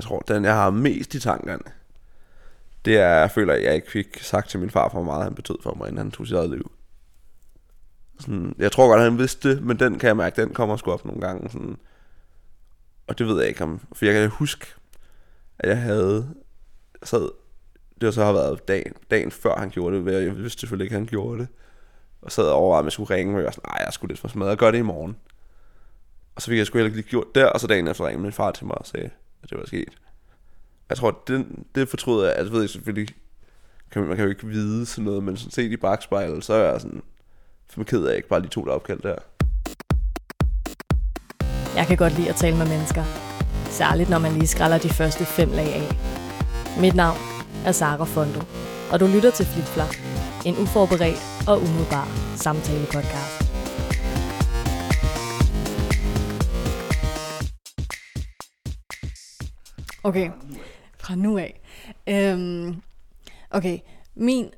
jeg tror, den jeg har mest i tankerne, det er, jeg føler, at jeg ikke fik sagt til min far, hvor meget han betød for mig, inden han tog sit eget liv. Sådan, jeg tror godt, at han vidste det, men den kan jeg mærke, den kommer sgu op nogle gange. Sådan, og det ved jeg ikke om, for jeg kan huske, at jeg havde sad, det var så har været dagen, dagen før han gjorde det, jeg vidste selvfølgelig ikke, at han gjorde det. Og sad og overvejede, om jeg skulle ringe, og jeg var sådan, nej, jeg skulle lidt for smadret, gør det i morgen. Og så fik jeg sgu heller ikke lige gjort der, og så dagen efter ringede min far til mig og sagde, at det var sket. Jeg tror, det, det fortryder jeg, altså ved jeg selvfølgelig, kan man, kan jo ikke vide sådan noget, men sådan set i bagspejlet, så er jeg sådan, for ked af ikke bare lige to der opkald der. Jeg kan godt lide at tale med mennesker. Særligt når man lige skræller de første fem lag af. Mit navn er Sara Fondo, og du lytter til Flipflap, en uforberedt og umiddelbar samtale-podcast. Okay, fra nu af. Øhm, okay, min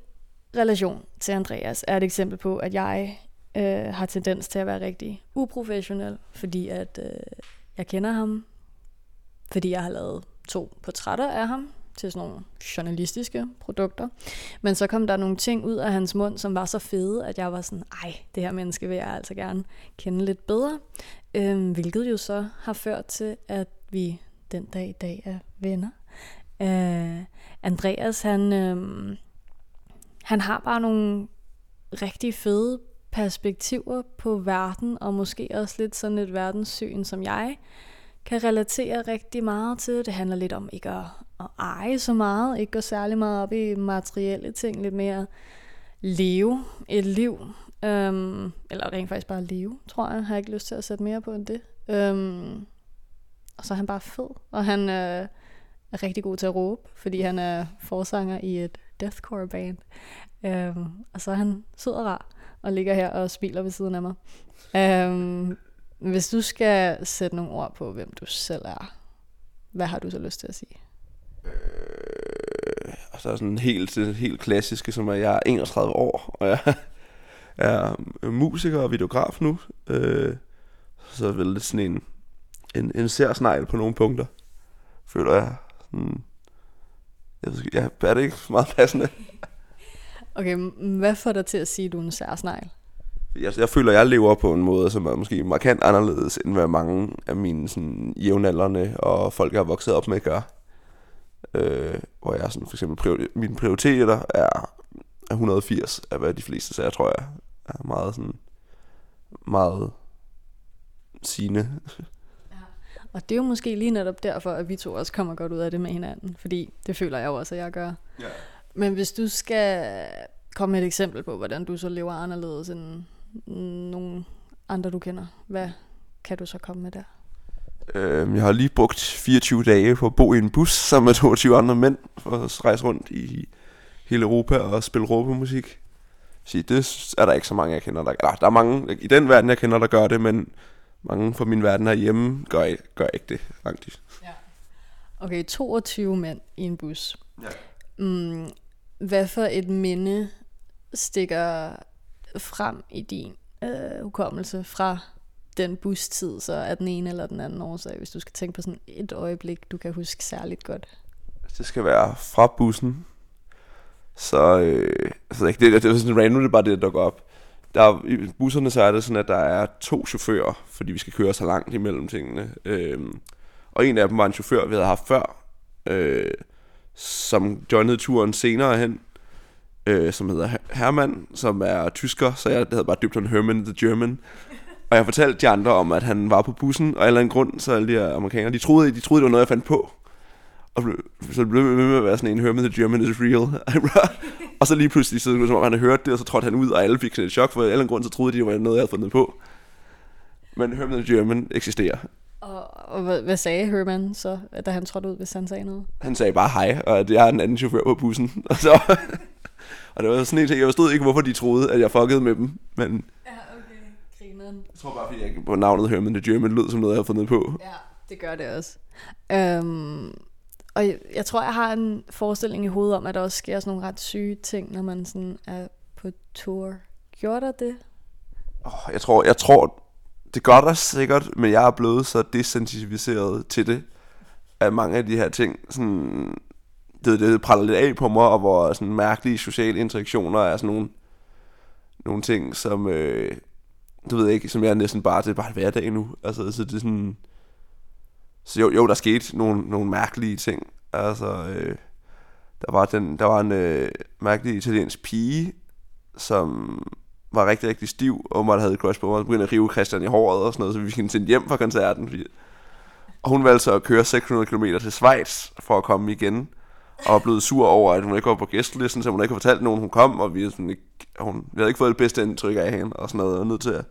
relation til Andreas er et eksempel på, at jeg øh, har tendens til at være rigtig uprofessionel, fordi at øh, jeg kender ham, fordi jeg har lavet to portrætter af ham til sådan nogle journalistiske produkter. Men så kom der nogle ting ud af hans mund, som var så fede, at jeg var sådan, ej, det her menneske vil jeg altså gerne kende lidt bedre. Øhm, hvilket jo så har ført til, at vi den dag i dag er venner. Øh, Andreas, han, øh, han har bare nogle rigtig fede perspektiver på verden, og måske også lidt sådan et verdenssyn, som jeg kan relatere rigtig meget til. Det handler lidt om ikke at, at eje så meget, ikke gå særlig meget op i materielle ting, lidt mere leve et liv, øhm, eller rent faktisk bare leve, tror jeg. Har jeg ikke lyst til at sætte mere på end det. Øhm, og så er han bare fed, og han øh, er rigtig god til at råbe, fordi han er forsanger i et deathcore band. Øhm, og så er han sød og rar, og ligger her og smiler ved siden af mig. Øhm, hvis du skal sætte nogle ord på, hvem du selv er, hvad har du så lyst til at sige? Øh, og så er sådan helt, helt klassiske, som er, jeg er 31 år, og jeg er musiker og videograf nu. Øh, så er vel lidt sådan en, en, en særsnegl på nogle punkter, føler jeg. Sådan, jeg ved, ja, er det ikke meget passende? Okay, hvad får dig til at sige, at du er en særsnegl? Jeg, jeg føler, at jeg lever på en måde, som er måske markant anderledes, end hvad mange af mine sådan, jævnaldrende og folk, jeg har vokset op med, gør. Øh, hvor jeg sådan, for eksempel, priori- mine prioriteter er, er 180 af hvad de fleste sager, tror jeg, er meget sådan, meget sine. Og det er jo måske lige netop derfor, at vi to også kommer godt ud af det med hinanden. Fordi det føler jeg jo også, at jeg gør. Ja. Men hvis du skal komme med et eksempel på, hvordan du så lever anderledes end nogle andre, du kender, hvad kan du så komme med der? Øh, jeg har lige brugt 24 dage på at bo i en bus sammen med 22 andre mænd, for at rejse rundt i hele Europa og spille råbemusik. Så det er der ikke så mange, jeg kender, der eller, Der er mange i den verden, jeg kender, der gør det, men mange fra min verden herhjemme gør, gør ikke det, faktisk. Ja. Okay, 22 mænd i en bus. Ja. Mm, hvad for et minde stikker frem i din øh, hukommelse fra den bustid, så er den ene eller den anden årsag, hvis du skal tænke på sådan et øjeblik, du kan huske særligt godt? Det skal være fra bussen. Så, øh, altså, ikke, det, det, det er sådan random, det er bare det, der går op. Der I busserne så er det sådan, at der er to chauffører, fordi vi skal køre så langt imellem tingene. Øh, og en af dem var en chauffør, vi havde haft før, øh, som joinede turen senere hen, øh, som hedder Hermann, som er tysker, så jeg havde bare dybt en Herman the German. Og jeg fortalte de andre om, at han var på bussen, og af en eller anden grund, så alle de her amerikanere, de troede, de troede, det var noget, jeg fandt på. Og så det blev ved med at være sådan en Herman the German is real. og så lige pludselig, så som om han havde hørt det, og så trådte han ud, og alle fik sådan et chok, for af en grund, så troede de, det var noget, jeg havde fundet på. Men Herman German eksisterer. Og, og hvad, hvad sagde Herman så, da han trådte ud, hvis han sagde noget? Han sagde bare hej, og jeg er en anden chauffør på bussen. Og, så, og det var sådan en ting, jeg forstod ikke, hvorfor de troede, at jeg fuckede med dem. Men Ja, okay. Grineren. jeg tror bare, fordi jeg på navnet Herman the German lød som noget, jeg havde fundet på. Ja, det gør det også. Øhm, og jeg, jeg tror, jeg har en forestilling i hovedet om, at der også sker sådan nogle ret syge ting, når man sådan er på tour. Gjorde der det? Oh, jeg tror, jeg tror, det gør der sikkert, men jeg er blevet så desensitiviseret til det, at mange af de her ting, sådan, det, det praller lidt af på mig, og hvor sådan mærkelige sociale interaktioner er sådan nogle, nogle ting, som, øh, du ved ikke, som jeg næsten bare, det er bare hverdag nu. Altså, så det er sådan, så jo, jo der skete nogle, nogle mærkelige ting. Altså, øh, der var, den, der var en øh, mærkelig italiensk pige, som var rigtig, rigtig stiv, og man havde crush på mig, og begyndte at rive Christian i håret og sådan noget, så vi fik hende hjem fra koncerten. Fordi... Og hun valgte så at køre 600 km til Schweiz for at komme igen, og var blevet sur over, at hun ikke var på gæstelisten, så hun ikke havde fortalt nogen, hun kom, og vi, sådan ikke, hun, vi havde ikke fået det bedste indtryk af hende, og sådan noget, og nødt til at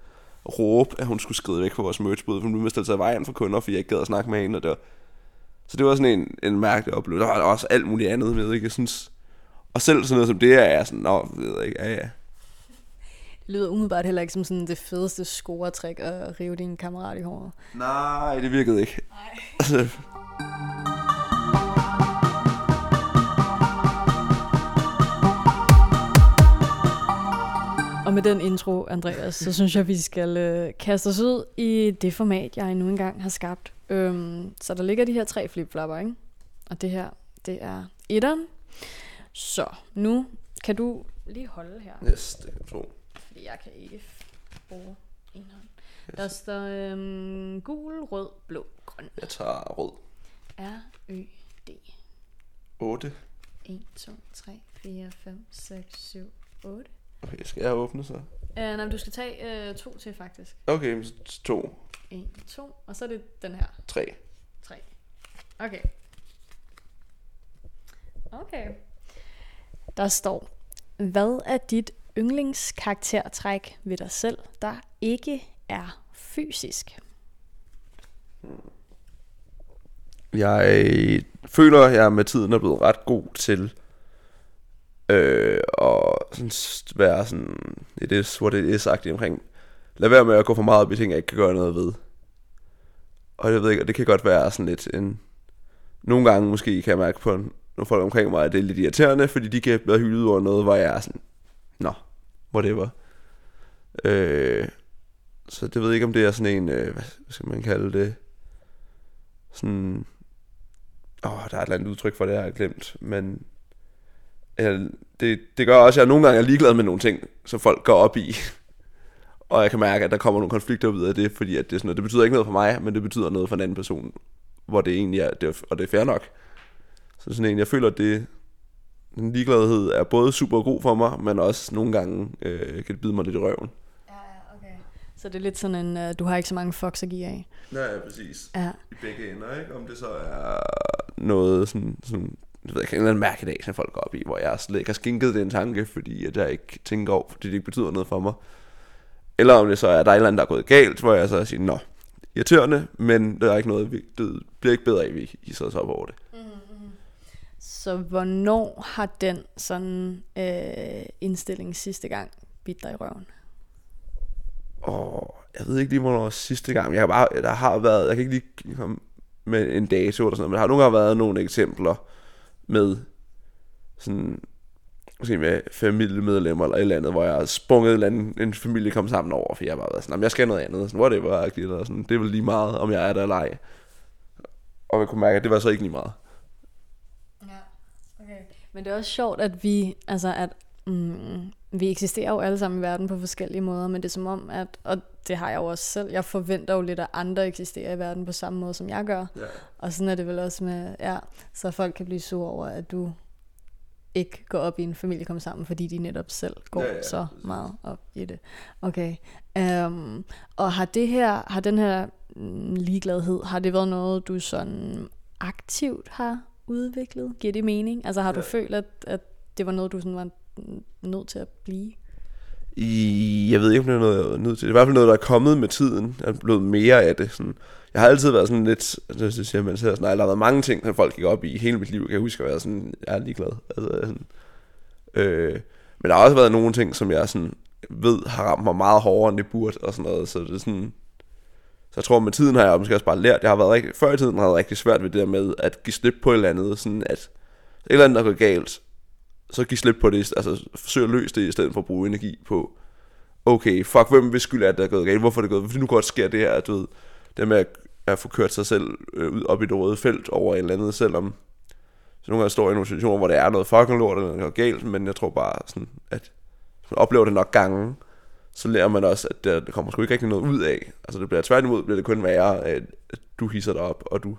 råbe, at hun skulle skride væk fra vores merchbud, for hun blev stille sig i vejen for kunder, fordi jeg ikke gad at snakke med hende, og det var, så det var sådan en, en mærkelig oplevelse. Der var også alt muligt andet med, ikke? Jeg synes, og selv sådan noget som det er, jeg sådan, nå, ved jeg ikke, ja, ja. Det lyder umiddelbart heller ikke som sådan det fedeste scoretræk at rive din kammerat i håret. Nej, det virkede ikke. Nej. Og med den intro, Andreas, så synes jeg, vi skal øh, kaste os ud i det format, jeg nu engang har skabt. Øhm, så der ligger de her tre flipflopper, ikke? Og det her, det er etteren. Så nu kan du lige holde her. Yes, det kan tro. Fordi jeg kan ikke bruge en hånd. Yes. Der står øhm, gul, rød, blå, grøn. Jeg tager rød. R, Ø, D. 8. 1, 2, 3, 4, 5, 6, 7, 8. Okay, skal jeg åbne så? Uh, nej, du skal tage uh, to til faktisk. Okay, to. 1, 2, og så er det den her. 3. 3. Okay. Okay. Der står, hvad er dit yndlingskaraktertræk ved dig selv, der ikke er fysisk? Jeg føler, at jeg med tiden er blevet ret god til øh, og sådan være sådan, it is what it is, sagt omkring, lad være med at gå for meget op i ting, jeg ikke kan gøre noget ved. Og jeg ved ikke, det kan godt være sådan lidt en, nogle gange måske kan jeg mærke på nogle folk omkring mig, at det er lidt irriterende, fordi de kan være hyldet over noget, hvor jeg er sådan, nå, whatever. Øh, så det ved jeg ikke, om det er sådan en, øh, hvad skal man kalde det, sådan, åh, der er et eller andet udtryk for det, jeg har glemt, men øh, det, det gør også, at jeg nogle gange er ligeglad med nogle ting, som folk går op i. og jeg kan mærke, at der kommer nogle konflikter ud af det, fordi at det, er sådan noget, det betyder ikke noget for mig, men det betyder noget for en anden person, hvor det egentlig er, det, og det er fair nok. Så sådan en, jeg føler, at det, den ligegladhed er både super god for mig, men også nogle gange øh, kan det bide mig lidt i røven. Ja, okay. Så det er lidt sådan en, uh, du har ikke så mange fox at give af. Nej, ja, præcis. Ja. I begge ender, ikke? Om det så er noget sådan, sådan jeg ved ikke, en eller anden mærkedag, som folk går op i, hvor jeg slet ikke har skænket den tanke, fordi at jeg ikke tænker over, fordi det ikke betyder noget for mig. Eller om det så er, der er et eller andet, der er gået galt, hvor jeg så siger, nå, irriterende, men der er ikke noget, det bliver ikke bedre af, at vi I sidder så op over det. Mm-hmm. Så hvornår har den sådan øh, indstilling sidste gang bidt dig i røven? Og jeg ved ikke lige, hvornår sidste gang. Jeg har bare, der har været, jeg kan ikke lige komme med en dato eller sådan noget, men der har nogle gange været nogle eksempler, med sådan måske med familiemedlemmer eller et eller andet, hvor jeg har sprunget et eller andet, en familie kom sammen over, for jeg bare været sådan, jeg skal noget andet, sådan, whatever, eller sådan, det er vel lige meget, om jeg er der eller ej. Og jeg kunne mærke, at det var så ikke lige meget. Ja, okay. Men det er også sjovt, at vi, altså at mm, vi eksisterer jo alle sammen i verden på forskellige måder, men det er som om, at, og det har jeg jo også selv, jeg forventer jo lidt, at andre eksisterer i verden på samme måde, som jeg gør. Ja. Og sådan er det vel også med, ja, så folk kan blive sure over, at du ikke går op i en familie kommer sammen, fordi de netop selv går ja, ja, så meget op i det. Okay. Um, og har det her, har den her mm, ligegladhed, har det været noget, du sådan aktivt har udviklet? Giver det mening? Altså har ja. du følt, at, at det var noget, du sådan var nødt til at blive? I, jeg ved ikke, om det er noget, jeg er nødt til. Det er i hvert fald noget, der er kommet med tiden. Jeg er blevet mere af det. Sådan. Jeg har altid været sådan lidt, altså, det siger man sådan, nej, der har været mange ting, som folk gik op i hele mit liv. Jeg kan huske at være sådan, jeg er ligeglad. Altså, sådan, øh, men der har også været nogle ting, som jeg sådan ved har ramt mig meget hårdere, end det burde, og sådan noget. Så det er sådan, så jeg tror, med tiden har jeg måske også bare lært, jeg har været rigtig, før i tiden har jeg rigtig svært ved det der med at give slip på et eller andet, sådan at et eller andet, der går galt, så giv slip på det, altså forsøg at løse det, i stedet for at bruge energi på, okay, fuck, hvem vil skylde, at det er gået galt, hvorfor er det gået, fordi nu godt sker det her, du ved, det med at at få kørt sig selv øh, ud op i det røde felt over et eller andet, selvom så nogle gange står i nogle situationer, hvor det er noget fucking lort eller noget galt, men jeg tror bare sådan, at hvis man oplever det nok gange, så lærer man også, at der, der kommer sgu ikke rigtig noget ud af. Altså det bliver tværtimod, bliver det kun værre, at, at du hisser dig op, og du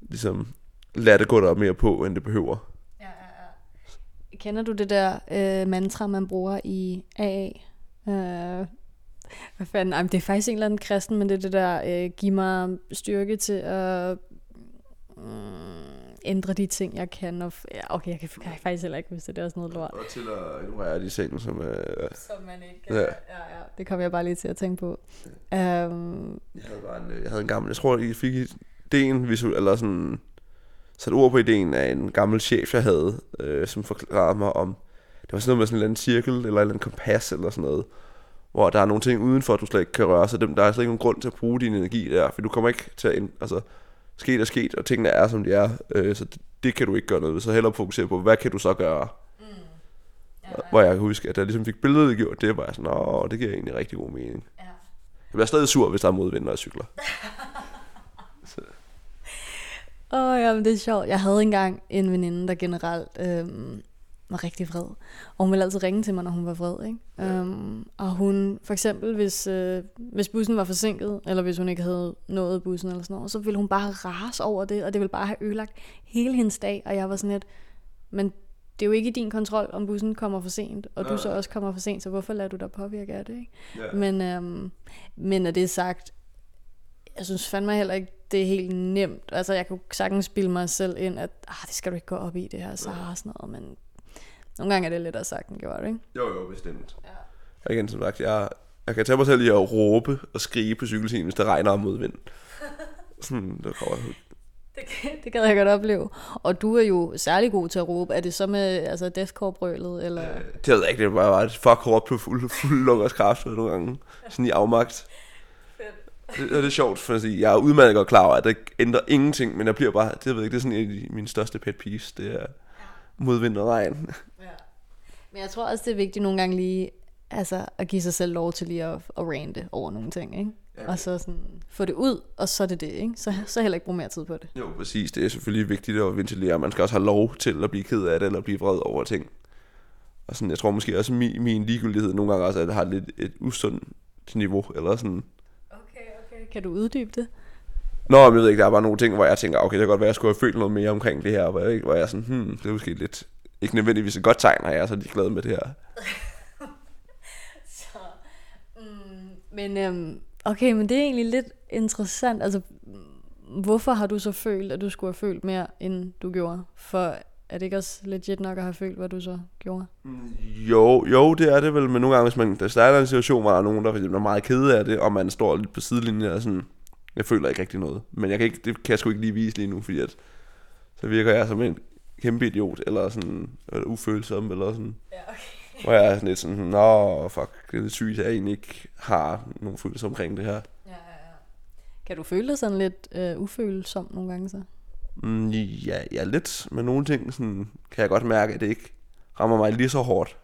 ligesom lader det gå dig mere på, end det behøver. Kender du det der øh, mantra, man bruger i AA? Øh, hvad fanden? Ej, det er faktisk en eller anden kristen, men det er det der, øh, giv mig styrke til at øh, ændre de ting, jeg kan. Og ja, okay, jeg kan, jeg kan faktisk heller ikke huske det. Det er også noget lort. Og til at ignorere de ting, som... Øh, som man ikke kan. Ja. ja, ja. Det kom jeg bare lige til at tænke på. Ja. Um, jeg, havde bare en, jeg havde en gammel... Jeg tror, I fik ideen, visuel, eller sådan sat ord på ideen af en gammel chef, jeg havde, øh, som forklarede mig om, det var sådan noget med sådan en eller anden cirkel, eller en eller anden kompas, eller sådan noget, hvor der er nogle ting udenfor, du slet ikke kan røre, så der er slet ikke nogen grund til at bruge din energi der, for du kommer ikke til at, altså, sket er sket, og tingene er, som de er, øh, så det, det kan du ikke gøre noget ved, så hellere fokusere på, hvad kan du så gøre? Mm. Ja, ja. Hvor jeg kan huske, at jeg ligesom fik billedet gjort, det var sådan, åh, det giver egentlig rigtig god mening. Ja. Jeg bliver stadig sur, hvis der er modvind, når jeg cykler. Åh, oh, ja, men det er sjovt. Jeg havde engang en veninde, der generelt øhm, var rigtig vred. Og hun ville altid ringe til mig, når hun var vred. Ikke? Ja. Øhm, og hun, for eksempel, hvis, øh, hvis bussen var forsinket, eller hvis hun ikke havde nået bussen eller sådan noget, så ville hun bare rase over det, og det ville bare have ødelagt hele hendes dag. Og jeg var sådan lidt, men det er jo ikke i din kontrol, om bussen kommer for sent, og ja. du så også kommer for sent, så hvorfor lader du dig påvirke af det? Ikke? Ja. Men, øhm, men når det er sagt, jeg synes fandme heller ikke, det er helt nemt. Altså, jeg kunne sagtens spille mig selv ind, at ah, det skal du ikke gå op i, det her, så ja. sådan noget, men nogle gange er det lidt at sagt end gjort, ikke? Jo, jo, bestemt. Ja. Og igen, som sagt, jeg, jeg kan tage mig selv i at råbe og skrige på cykelstien, hvis det regner om modvind. Sådan, det kommer det, det gad jeg godt opleve. Og du er jo særlig god til at råbe. Er det så med altså deathcore-brølet? Eller? Øh, det ved jeg ikke. Det var bare et fuck råb på fuld, fuld lungers kraft nogle gange. Sådan i afmagt. Det, det er sjovt, for jeg er udmærket godt klar over, at det ændrer ingenting, men jeg bliver bare, det ved jeg ikke, det er sådan en af mine største pet peeves, det er modvind og regn. Ja. Men jeg tror også, det er vigtigt nogle gange lige, altså at give sig selv lov til lige at, at rante over nogle ting, ikke? Ja. Og så sådan, få det ud, og så er det det, ikke? Så, så heller ikke bruge mere tid på det. Jo, præcis. Det er selvfølgelig vigtigt at ventilere. Man skal også have lov til at blive ked af det, eller blive vred over ting. Og sådan, jeg tror måske også, min, min ligegyldighed nogle gange også, at det har lidt et usundt niveau, eller sådan, kan du uddybe det? Nå, jeg ved ikke, der er bare nogle ting, hvor jeg tænker, okay, det kan godt være, at jeg skulle have følt noget mere omkring det her, hvor jeg, hvor jeg er sådan, hmm, det er måske lidt, ikke nødvendigvis et godt tegn, at jeg er så glad med det her. så, mm, men øhm, okay, men det er egentlig lidt interessant, altså, hvorfor har du så følt, at du skulle have følt mere, end du gjorde? For er det ikke også legit nok at have følt, hvad du så gjorde? Jo, jo, det er det vel, men nogle gange, hvis man der starter en situation, hvor der er nogen, der er meget kede af det, og man står lidt på sidelinjen og sådan, jeg føler ikke rigtig noget. Men jeg kan ikke, det kan jeg sgu ikke lige vise lige nu, fordi at, så virker jeg som en kæmpe idiot, eller sådan, eller ufølsom, eller sådan. Ja, okay. Hvor jeg er sådan lidt sådan, nå, fuck, det er lidt sygt, at jeg egentlig ikke har nogen følelse omkring det her. Ja, ja, ja. Kan du føle dig sådan lidt øh, ufølsom nogle gange så? Mm, ja, ja, lidt. Men nogle ting sådan, kan jeg godt mærke, at det ikke rammer mig lige så hårdt,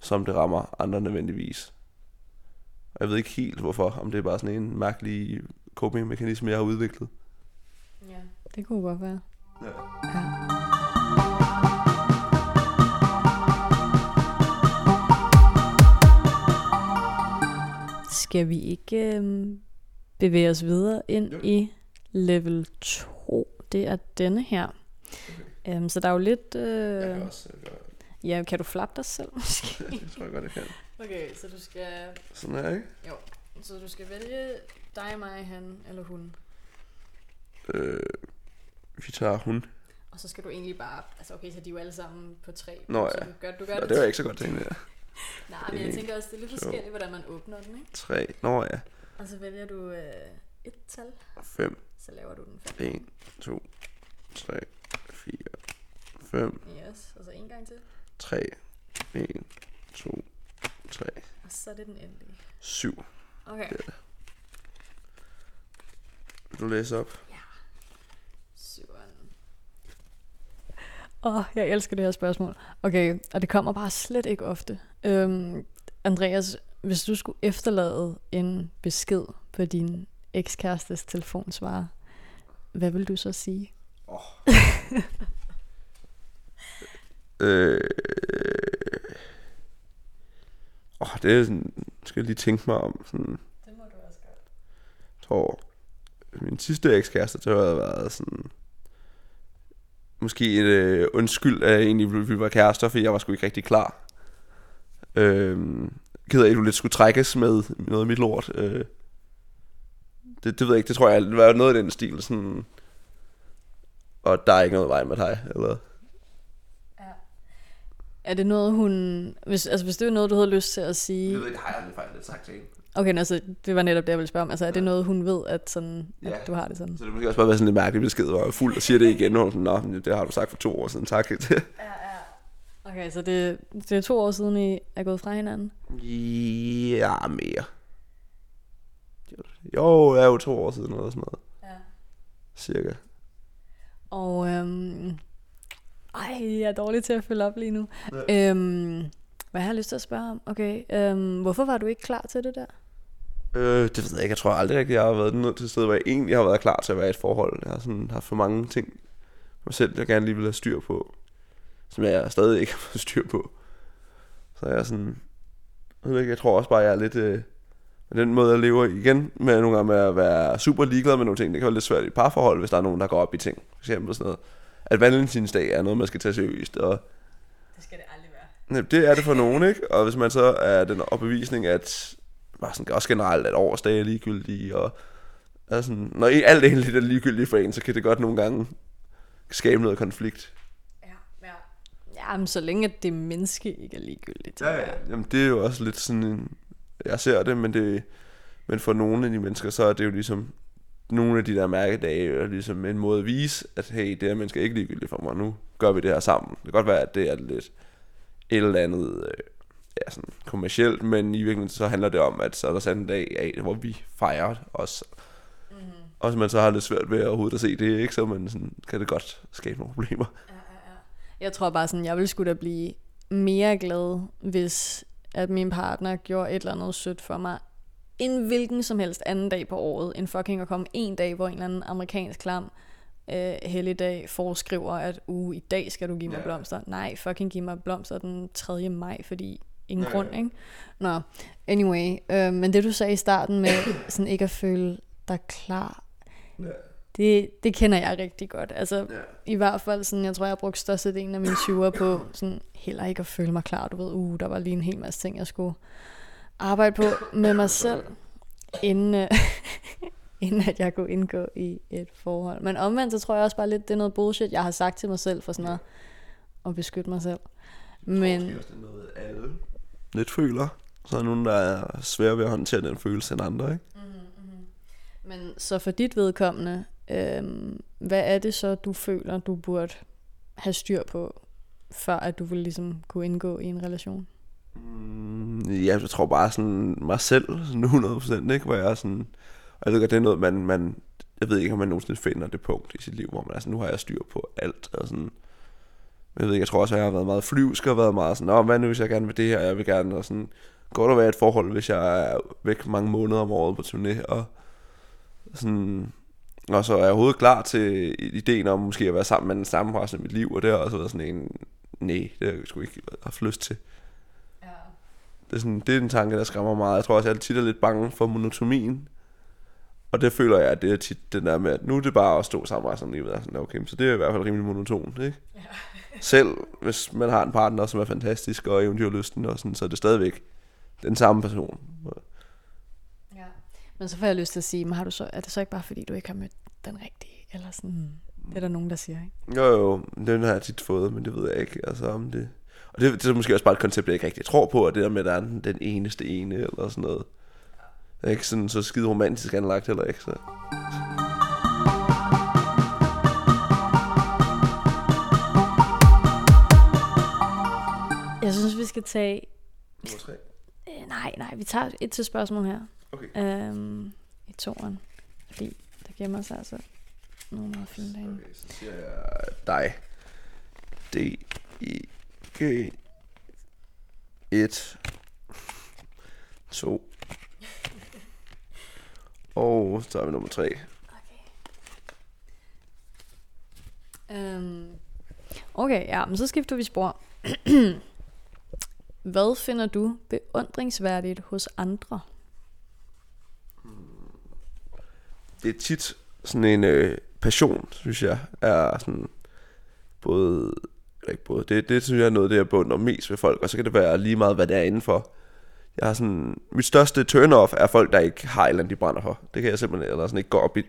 som det rammer andre nødvendigvis. Jeg ved ikke helt hvorfor, om det er bare sådan en mærkelig coping-mekanisme, jeg har udviklet. Ja, det kunne godt være. Ja. ja. Skal vi ikke øhm, bevæge os videre ind jo. i level 2? Det er denne her. Okay. Um, så der er jo lidt... Uh, jeg kan også, jeg kan... Ja, kan du flappe dig selv måske? det tror jeg godt, jeg kan. Okay, så du skal... Sådan er ikke? Jo, så du skal vælge dig, mig, han eller hun. Øh, vi tager hun. Og så skal du egentlig bare... Altså okay, så de er jo alle sammen på tre. Nå ja. Så du gør, du gør Nå, det, det var ikke så godt tænkt, ja. Nej, men jeg tænker også, det er lidt forskelligt, hvordan man åbner den, ikke? Tre. Nå ja. Og så vælger du øh, et tal. Fem. Så laver du den 5. 1, 2, 3, 4, 5. Yes, og så en gang til. 3, 1, 2, 3. Og så er det den endelige. 7. Okay. Det er Vil du læse op? Ja. 7. Åh, oh, jeg elsker det her spørgsmål. Okay, og det kommer bare slet ikke ofte. Øhm, Andreas, hvis du skulle efterlade en besked på din ekskærestes telefonsvarer, hvad vil du så sige? Oh. øh, oh, det er sådan, skal jeg lige tænke mig om. Sådan, Det må du også gøre. Jeg tror, min sidste ekskæreste, det har været sådan, måske et øh, undskyld, at jeg egentlig ville var kærester, fordi jeg var sgu ikke rigtig klar. Øh, ked af, at du lidt skulle trækkes med noget af mit lort. Øh, det, det ved jeg ikke, det tror jeg, det var noget af den stil, sådan, og der er ikke noget vej med dig, eller? Er det noget, hun... Hvis, altså, hvis det er noget, du havde lyst til at sige... Jeg ved ikke, har jeg faktisk lidt sagt til hende. Okay, altså, det var netop det, jeg ville spørge om. Altså, er det noget, hun ved, at, sådan, at Ja. du har det sådan? Så det måske også bare være sådan en mærkelig besked, hvor jeg er fuld og siger det igen, og hun sådan, Nå, det har du sagt for to år siden, tak. Okay, så det, det er to år siden, I er gået fra hinanden? Ja, mere. Jo, jeg er jo to år siden eller sådan noget. Ja. Cirka. Og øhm, ej, jeg er dårlig til at følge op lige nu. Ja. Øhm, hvad har jeg lyst til at spørge om? Okay, øhm, hvorfor var du ikke klar til det der? Øh, det ved jeg ikke. Jeg tror aldrig rigtigt, jeg har været nået til et sted, hvor jeg egentlig har været klar til at være i et forhold. Jeg har sådan haft for mange ting mig selv, jeg gerne lige vil have styr på. Som jeg stadig ikke har fået styr på. Så jeg er sådan... Jeg, ved ikke, jeg tror også bare, jeg er lidt... Øh, den måde, jeg lever igen, med nogle gange med at være super ligeglad med nogle ting. Det kan være lidt svært i et parforhold, hvis der er nogen, der går op i ting. For eksempel sådan noget. At valentinsdag er noget, man skal tage seriøst, og Det skal det aldrig være. Det er det for nogen, ikke? Og hvis man så er den opbevisning, at bare sådan, også generelt, at årsdage er ligegyldige, og er sådan, når alt egentlig er ligegyldigt for en, så kan det godt nogle gange skabe noget konflikt. Ja, ja. Jamen, så længe at det menneske ikke er ligegyldigt. Ja, ja. Jamen, det er jo også lidt sådan en, jeg ser det, men, det, men for nogle af de mennesker, så er det jo ligesom, nogle af de der mærkedage er ligesom en måde at vise, at hey, det her menneske er ikke ligegyldigt for mig, nu gør vi det her sammen. Det kan godt være, at det er lidt et eller andet øh, ja, sådan kommercielt, men i virkeligheden så handler det om, at så er der sådan en dag af, hvor vi fejrer os. Mm-hmm. Og hvis man så har lidt svært ved overhovedet at se det, ikke, så man sådan, kan det godt skabe nogle problemer. Jeg tror bare sådan, jeg ville skulle da blive mere glad, hvis at min partner gjorde et eller andet sødt for mig, en hvilken som helst anden dag på året, end fucking at komme en dag, hvor en eller anden amerikansk klam øh, helligdag foreskriver, at uh, i dag skal du give mig Ja. blomster. Nej, fucking give mig blomster den 3. maj, fordi ingen Ja, grund, ikke? Nå, anyway. Øh, men det du sagde i starten med sådan ikke at føle dig klar, Ja. Det, det kender jeg rigtig godt. Altså, Ja. i hvert fald sådan, jeg tror, jeg har brugt størstedelen af mine 20'er på sådan, heller ikke at føle mig klar. Du ved, uh, der var lige en hel masse ting, jeg skulle arbejde på med mig selv, inden, øh, inden at jeg kunne indgå i et forhold. Men omvendt, så tror jeg også bare lidt, det er noget bullshit, jeg har sagt til mig selv for sådan noget, at beskytte mig selv. Men det er noget, alle lidt føler. Så er der nogen, der er svære ved at håndtere den følelse end andre, ikke? Men så for dit vedkommende, øhm, hvad er det så, du føler, du burde have styr på, før at du ville ligesom kunne indgå i en relation? Mm, ja, jeg tror bare sådan mig selv, sådan 100%, ikke? Hvor jeg er sådan... Og jeg ved godt, det er noget, man, man... Jeg ved ikke, om man nogensinde finder det punkt i sit liv, hvor man er sådan, nu har jeg styr på alt, og sådan... Jeg ved ikke, jeg tror også, at jeg har været meget flyvsk, og været meget sådan, Nå, hvad nu, hvis jeg gerne vil det her, jeg vil gerne, og sådan... Godt at være et forhold, hvis jeg er væk mange måneder om året på turné, og sådan... Og så er jeg overhovedet klar til ideen om måske at være sammen med den samme resten af mit liv, og det har også været sådan en... Nej, det har jeg sgu ikke haft lyst til. Det er, sådan, det er en tanke, der skræmmer meget. Jeg tror også, jeg tit er lidt bange for monotomien. Og det føler jeg, at det er tit den der med, at nu er det bare at stå sammen resten af livet. Sådan, okay, så det er i hvert fald rimelig monotont, ikke? Ja. Selv hvis man har en partner, som er fantastisk og eventyrlysten, og sådan, så er det stadigvæk den samme person. Men så får jeg lyst til at sige, men har du så, er det så ikke bare fordi, du ikke har mødt den rigtige? Eller sådan, det er der nogen, der siger, ikke? Jo, jo, den har jeg tit fået, men det ved jeg ikke. Altså, om det... Og det, det er måske også bare et koncept, jeg ikke rigtig tror på, at det der med, at der er den, den eneste ene, eller sådan noget. Det er ikke sådan så skide romantisk anlagt heller ikke, så... Jeg synes, vi skal tage... Nummer tre. Øh, nej, nej, vi tager et til spørgsmål her. Okay. Øhm, I toren. Fordi der gemmer sig altså nogle meget fine dage. Okay, så siger jeg dig. D, I, G, 1, 2, Og så er vi nummer tre. Um, okay, ja, men så skifter vi spor. Hvad finder du beundringsværdigt hos andre? Det er tit sådan en øh, passion, synes jeg, er sådan både, ikke både, det, det synes jeg er noget, det jeg beundrer mest ved folk, og så kan det være lige meget, hvad det er indenfor. Jeg har sådan, mit største turn-off er folk, der ikke har et eller andet, de brænder for. Det kan jeg simpelthen, eller sådan ikke gå op i.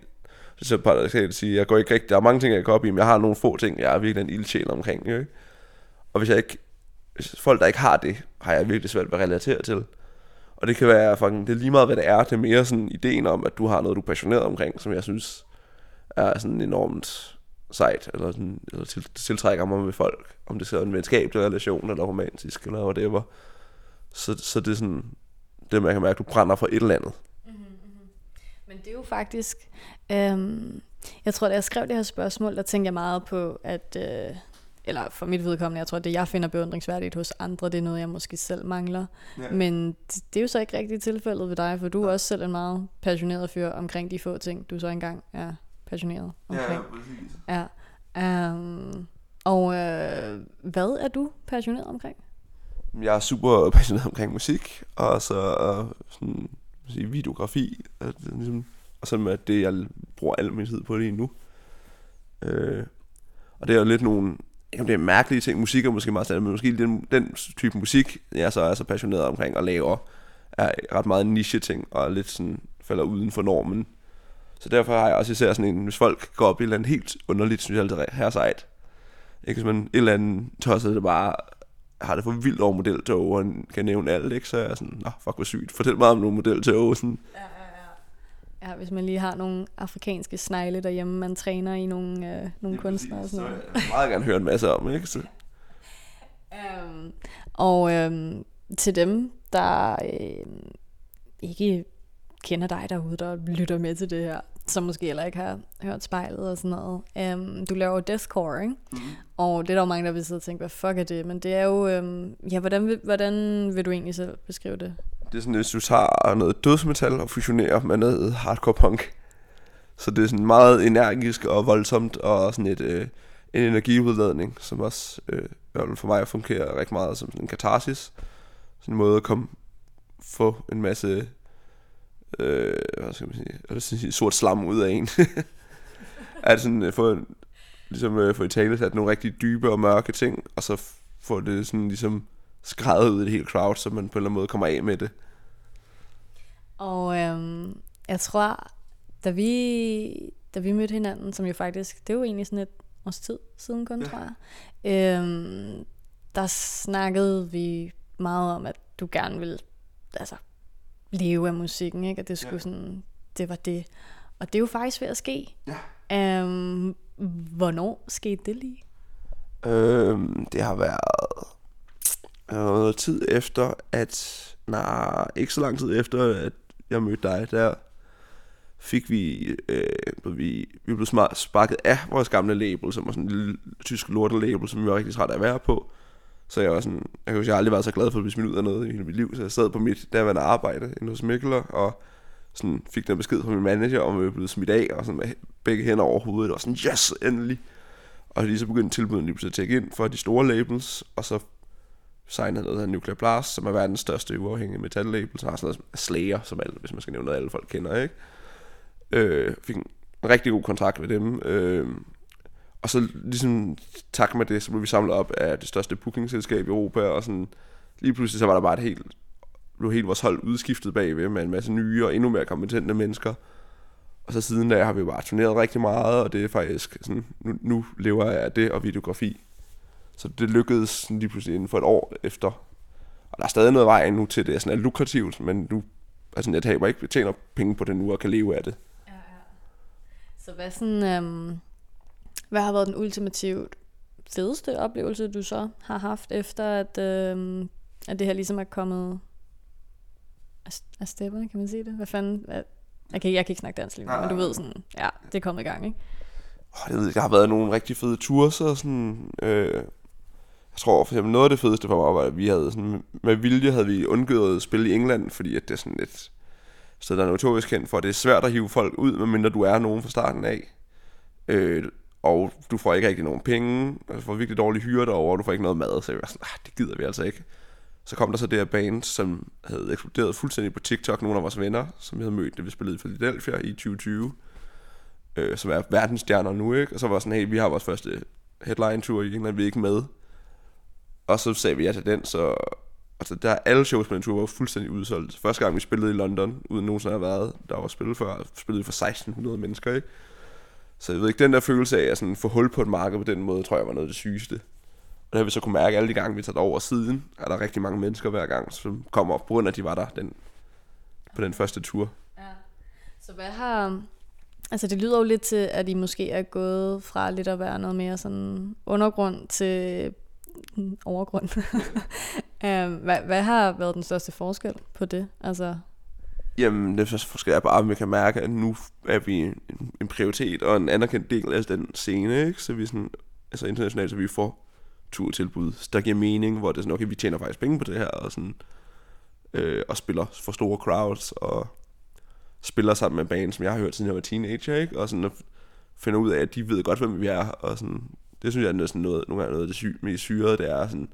Så kan jeg sige, jeg går ikke rigtig, der er mange ting, jeg går op i, men jeg har nogle få ting, jeg er virkelig en ildsjæl omkring. Ikke? Og hvis jeg ikke, Øh, folk, der ikke har det, har jeg virkelig svært ved at relatere til. Og det kan være, fucking, det er lige meget, hvad det er. Det er mere sådan ideen om, at du har noget, du er passioneret omkring, som jeg synes er sådan enormt sejt, eller, sådan, eller til, tiltrækker mig med folk. Om det så er en venskabelig relation, eller romantisk, eller whatever. Så, så det er sådan, det man kan mærke, at du brænder for et eller andet. Mm-hmm. Men det er jo faktisk, øhm, jeg tror, da jeg skrev det her spørgsmål, der tænkte jeg meget på, at, øh, eller for mit vedkommende, jeg tror, at det jeg finder beundringsværdigt hos andre, det er noget, jeg måske selv mangler. Ja. Men det, det er jo så ikke rigtigt tilfældet ved dig, for du er også selv en meget passioneret fyr omkring de få ting, du så engang er passioneret omkring. Ja, præcis. Ja. Um, og øh, hvad er du passioneret omkring? Jeg er super passioneret omkring musik, og så uh, sådan, sige, videografi, at, ligesom, og så med det, jeg bruger al min tid på lige nu. Uh, og det er jo lidt nogle, ikke det er mærkelige ting, musik er måske meget standard, men måske den, den type musik, jeg så er så passioneret omkring og laver, er ret meget niche ting, og lidt sådan falder uden for normen. Så derfor har jeg også især sådan en, hvis folk går op i et eller andet helt underligt, synes jeg altid er sejt. Ikke hvis man et eller andet tosset, der bare har det for vildt over modeltog, og kan nævne alt, ikke? så er jeg sådan, nå, fuck hvor sygt, fortæl mig om nogle modeltog. Sådan. Ja, ja, ja. hvis man lige har nogle afrikanske snegle derhjemme, man træner i nogle, øh, nogle kunstnere og sådan noget. Så jeg meget gerne høre en masse om, ikke? Så. Um, og øhm, til dem, der øh, ikke kender dig derude, der lytter med til det her, som måske heller ikke har hørt spejlet og sådan noget. Um, du laver deathcore, ikke? Mm. Og det er der jo mange, der vil sidde og tænke, hvad fuck er det? Men det er jo, um, ja, hvordan vil, hvordan vil du egentlig selv beskrive det? Det er sådan, hvis du tager noget dødsmetal og fusionerer med noget hardcore punk. Så det er sådan meget energisk og voldsomt, og sådan et, øh, en energiudladning, som også øh, for mig fungerer rigtig meget som en katarsis. Sådan en måde at komme, få en masse øh, hvad skal man sige, eller sige, sort slam ud af en. at sådan øh, få, ligesom øh, få i tale sat nogle rigtig dybe og mørke ting, og så få det sådan ligesom skrevet ud i det hele crowd, så man på en eller anden måde kommer af med det. Og øhm, jeg tror, da vi, da vi mødte hinanden, som jo faktisk, det er jo egentlig sådan et års tid siden kun, ja. tror jeg, øhm, der snakkede vi meget om, at du gerne vil altså, leve af musikken, ikke? Og det skulle ja. sådan, det var det. Og det er jo faktisk ved at ske. Ja. Um, hvornår skete det lige? Øhm, det har været Øh, noget tid efter, at, nej, ikke så lang tid efter, at jeg mødte dig, der fik vi, øh, vi, vi blev smart sparket af vores gamle label, som var sådan en lille tysk lortelabel, som vi var rigtig træt af at være på. Så jeg var sådan, jeg kan jeg aldrig været så glad for at blive smidt ud af noget i hele mit liv, så jeg sad på mit derværende arbejde inde hos Mikkeler, og sådan fik den besked fra min manager, om at jeg blev smidt af, og sådan med begge hænder over hovedet, og sådan, yes, endelig. Og lige så begyndte tilbudene lige pludselig at tjekke ind for de store labels, og så signet noget af Nuclear Blast, som er verdens største uafhængige metal label, så har sådan noget Slayer, som alle, hvis man skal nævne noget, alle folk kender, ikke? Øh, fik en rigtig god kontrakt med dem, øh, og så ligesom tak med det, så blev vi samlet op af det største bookingselskab i Europa, og sådan lige pludselig så var der bare et helt, blev helt vores hold udskiftet bagved med en masse nye og endnu mere kompetente mennesker. Og så siden da har vi bare turneret rigtig meget, og det er faktisk sådan, nu, nu lever jeg af det og videografi. Så det lykkedes sådan lige pludselig inden for et år efter. Og der er stadig noget vej nu til det er sådan er lukrativt, men nu, altså jeg taber ikke, tjener penge på det nu og kan leve af det. Ja, ja. Så hvad sådan, øhm, hvad har været den ultimativt fedeste oplevelse, du så har haft, efter at, øh, at det her ligesom er kommet af stepperne, kan man sige det? Hvad fanden? Hvad? Okay, jeg kan ikke snakke dansk lige nu, men du ved sådan, ja, det er kommet i gang, ikke? Oh, jeg ved der har været nogle rigtig fede ture, så sådan, øh, jeg tror for eksempel noget af det fedeste for mig var, at vi havde sådan, med vilje havde vi undgået at spille i England, fordi at det er sådan et sted, der er notorisk kendt for, at det er svært at hive folk ud, medmindre du er nogen fra starten af. Øh, og du får ikke rigtig nogen penge, og du får virkelig dårlig hyre derovre, og du får ikke noget mad, så jeg var sådan, ah, det gider vi altså ikke. Så kom der så det her band, som havde eksploderet fuldstændig på TikTok, nogle af vores venner, som vi havde mødt, det vi spillede i Philadelphia i 2020, øh, som er verdensstjerner nu, ikke? Og så var sådan, hey, vi har vores første headline-tour i England, vi er ikke med. Og så sagde vi ja til den, så altså, der alle shows på den tur var fuldstændig udsolgt. Første gang vi spillede i London, uden nogensinde at have været, der var spillet før, spillede for 1600 mennesker, ikke? Så jeg ved ikke, den der følelse af at sådan få hul på et marked på den måde, tror jeg var noget af det sygeste. Og det har vi så kunne mærke alle de gange, vi tager over siden, er der rigtig mange mennesker hver gang, som kommer op på grund af, at de var der den, på den første tur. Ja. Så hvad har... Altså det lyder jo lidt til, at I måske er gået fra lidt at være noget mere sådan undergrund til overgrund. um, hvad, hvad har været den største forskel på det? Altså Jamen, det forskel er bare, at vi kan mærke, at nu er vi en, prioritet og en anerkendt del af den scene, ikke? Så vi sådan, altså internationalt, så vi får turtilbud, der giver mening, hvor det er sådan, okay, vi tjener faktisk penge på det her, og sådan, øh, og spiller for store crowds, og spiller sammen med banen, som jeg har hørt, siden jeg var teenager, ikke? Og sådan, finder ud af, at de ved godt, hvem vi er, og sådan, det synes jeg er sådan noget, nogle gange noget af det syge, mest syrede, det er sådan,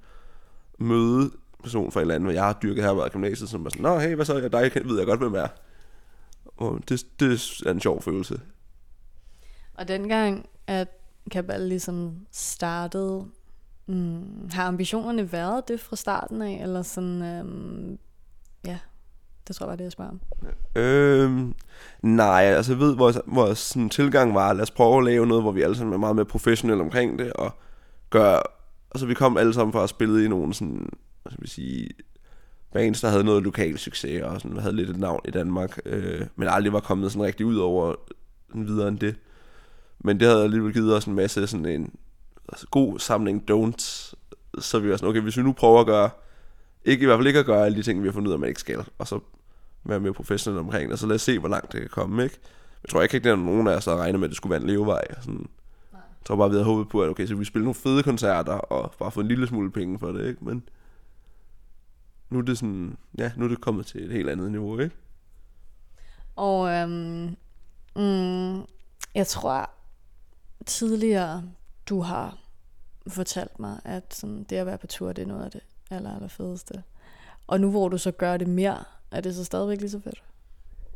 møde person fra et eller andet, hvor jeg har dyrket her i gymnasiet, som er sådan, nå hey, hvad så, jeg, dig ved jeg godt, hvem er. Og det, det er en sjov følelse. Og dengang, at Kabal ligesom startede, mm, har ambitionerne været det fra starten af, eller sådan, øhm, ja, det tror jeg var det, jeg spørger om. Øhm, nej, altså jeg ved, vores, vores sådan, tilgang var, lad os prøve at lave noget, hvor vi alle sammen er meget mere professionelle omkring det, og gør, altså vi kom alle sammen for at spille i nogle sådan hvad skal vi sige, bands, der havde noget lokal succes, og sådan, havde lidt et navn i Danmark, øh, men aldrig var kommet sådan rigtig ud over sådan videre end det. Men det havde alligevel givet os en masse sådan en altså, god samling don'ts, så vi var sådan, okay, hvis vi nu prøver at gøre, ikke i hvert fald ikke at gøre alle de ting, vi har fundet ud af, man ikke skal, og så være mere professionel omkring det, så lad os se, hvor langt det kan komme, ikke? Jeg tror ikke, at der er nogen af os, der regner med, at det skulle være en levevej. Sådan. Jeg tror bare, vi havde håbet på, at okay, så vi spille nogle fede koncerter, og bare få en lille smule penge for det, ikke? Men nu er det sådan, ja, nu er det kommet til et helt andet niveau, ikke? Og øhm, mm, jeg tror tidligere, du har fortalt mig, at sådan, det at være på tur, det er noget af det aller, aller fedeste. Og nu hvor du så gør det mere, er det så stadigvæk lige så fedt?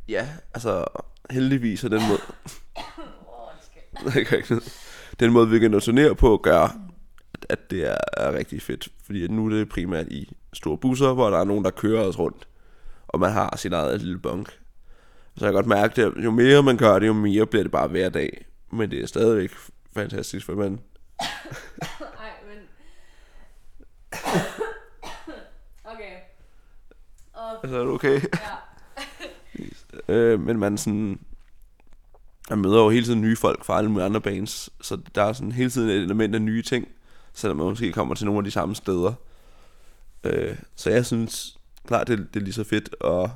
Ja, altså heldigvis er den måde... den måde, vi kan turnere på, gør, at det er, er rigtig fedt. Fordi nu er det primært i store busser, hvor der er nogen, der kører os rundt. Og man har sin eget lille bunk. Så jeg kan godt mærke, at jo mere man gør det, jo mere bliver det bare hver dag. Men det er stadigvæk fantastisk, for man... Ej, men... okay. Og... Altså, er du okay? Ja. øh, men man sådan... Man møder jo hele tiden nye folk fra alle mulige andre bands, så der er sådan hele tiden et element af nye ting selvom man måske kommer til nogle af de samme steder. Øh, så jeg synes klart, det, det er lige så fedt, og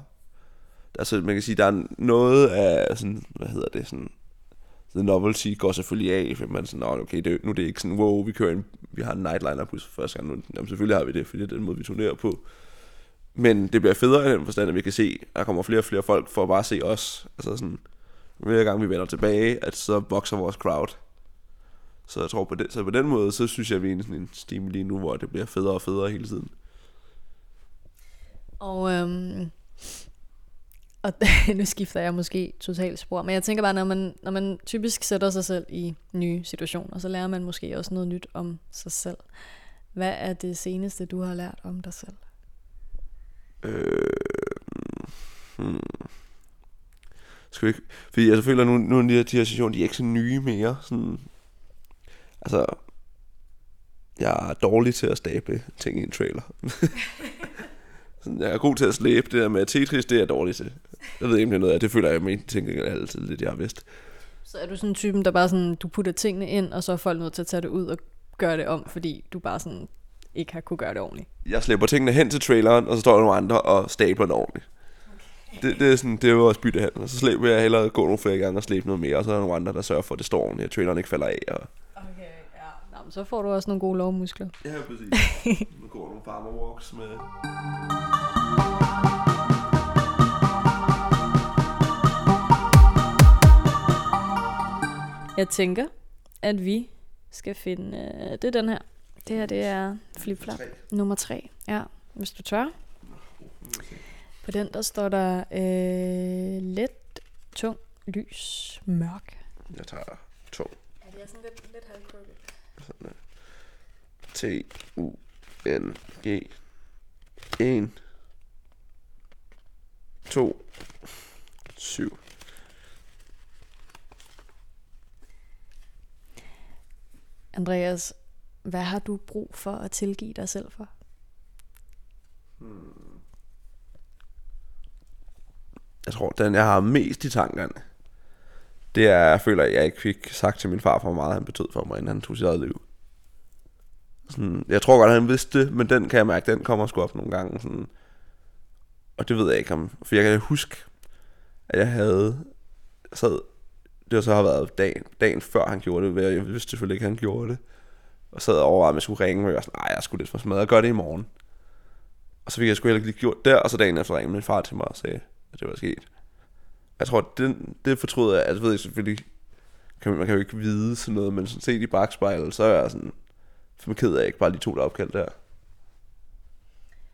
altså, man kan sige, der er noget af sådan, hvad hedder det, sådan, the novelty går selvfølgelig af, for man er sådan, okay, det, nu er det ikke sådan, wow, vi kører en, vi har en nightliner på for første gang nu. Jamen, selvfølgelig har vi det, fordi det er den måde, vi turnerer på. Men det bliver federe i den forstand, at vi kan se, at der kommer flere og flere folk for at bare se os. Altså sådan, hver gang vi vender tilbage, at så vokser vores crowd. Så jeg tror på, det, så på den måde, så synes jeg, at vi er i sådan en stime lige nu, hvor det bliver federe og federe hele tiden. Og, øhm, og nu skifter jeg måske totalt spor, men jeg tænker bare, når man, når man typisk sætter sig selv i nye situationer, så lærer man måske også noget nyt om sig selv. Hvad er det seneste, du har lært om dig selv? Øh, hmm. Skal vi ikke? Fordi jeg føler, at nu, nu er de her situationer, de er ikke så nye mere. Sådan, Altså, jeg er dårlig til at stable ting i en trailer. jeg er god til at slæbe det der med Tetris, det er jeg dårlig til. Jeg ved ikke, om det er noget af det, føler jeg med tænker altid lidt, jeg har vidst. Så er du sådan en typen, der bare sådan, du putter tingene ind, og så er folk nødt til at tage det ud og gøre det om, fordi du bare sådan ikke har kunne gøre det ordentligt. Jeg slæber tingene hen til traileren, og så står der nogle andre og stabler den ordentligt. Okay. Det, det, er sådan, det er jo også byttehandel. Og så slæber jeg hellere gå nogle flere gange og slæbe noget mere, og så er der nogle andre, der sørger for, at det står ordentligt, og traileren ikke falder af. Og... Okay, ja. Nå, så får du også nogle gode lovmuskler. Ja, præcis. nu går nogle farmer walks med... Jeg tænker, at vi skal finde... Øh, det er den her. Det her, det er flip-flop nummer tre. Ja, hvis du tør. På den, der står der øh, let, tung, lys, mørk. Jeg tager to. Ja, det er sådan lidt, lidt halvkrøbet. Sådan der. T, U, N, G. 1, 2, 7. Andreas, hvad har du brug for at tilgive dig selv for? Hmm. Jeg tror, den jeg har mest i tankerne, det er, jeg føler, at jeg ikke fik sagt til min far, hvor meget han betød for mig, inden han tog sit eget liv. Sådan, jeg tror godt, at han vidste det, men den kan jeg mærke, den kommer sgu op nogle gange. Sådan, og det ved jeg ikke om, for jeg kan huske, at jeg havde sad, det har så har været dagen, dagen før han gjorde det, jeg vidste selvfølgelig ikke, at han gjorde det. Og sad og overvejede, om jeg skulle ringe, og jeg var sådan, nej, jeg skulle lidt for smadret, gør det i morgen. Og så fik jeg sgu heller ikke lige gjort der, og så dagen efter ringede min far til mig og sagde, at det var sket. Jeg tror, det, det fortryder jeg, altså ved jeg selvfølgelig, kan man, man kan jo ikke vide sådan noget, men sådan set i bagspejlet, så er jeg sådan, for ked af, at jeg ikke bare lige tog det opkald der. Jeg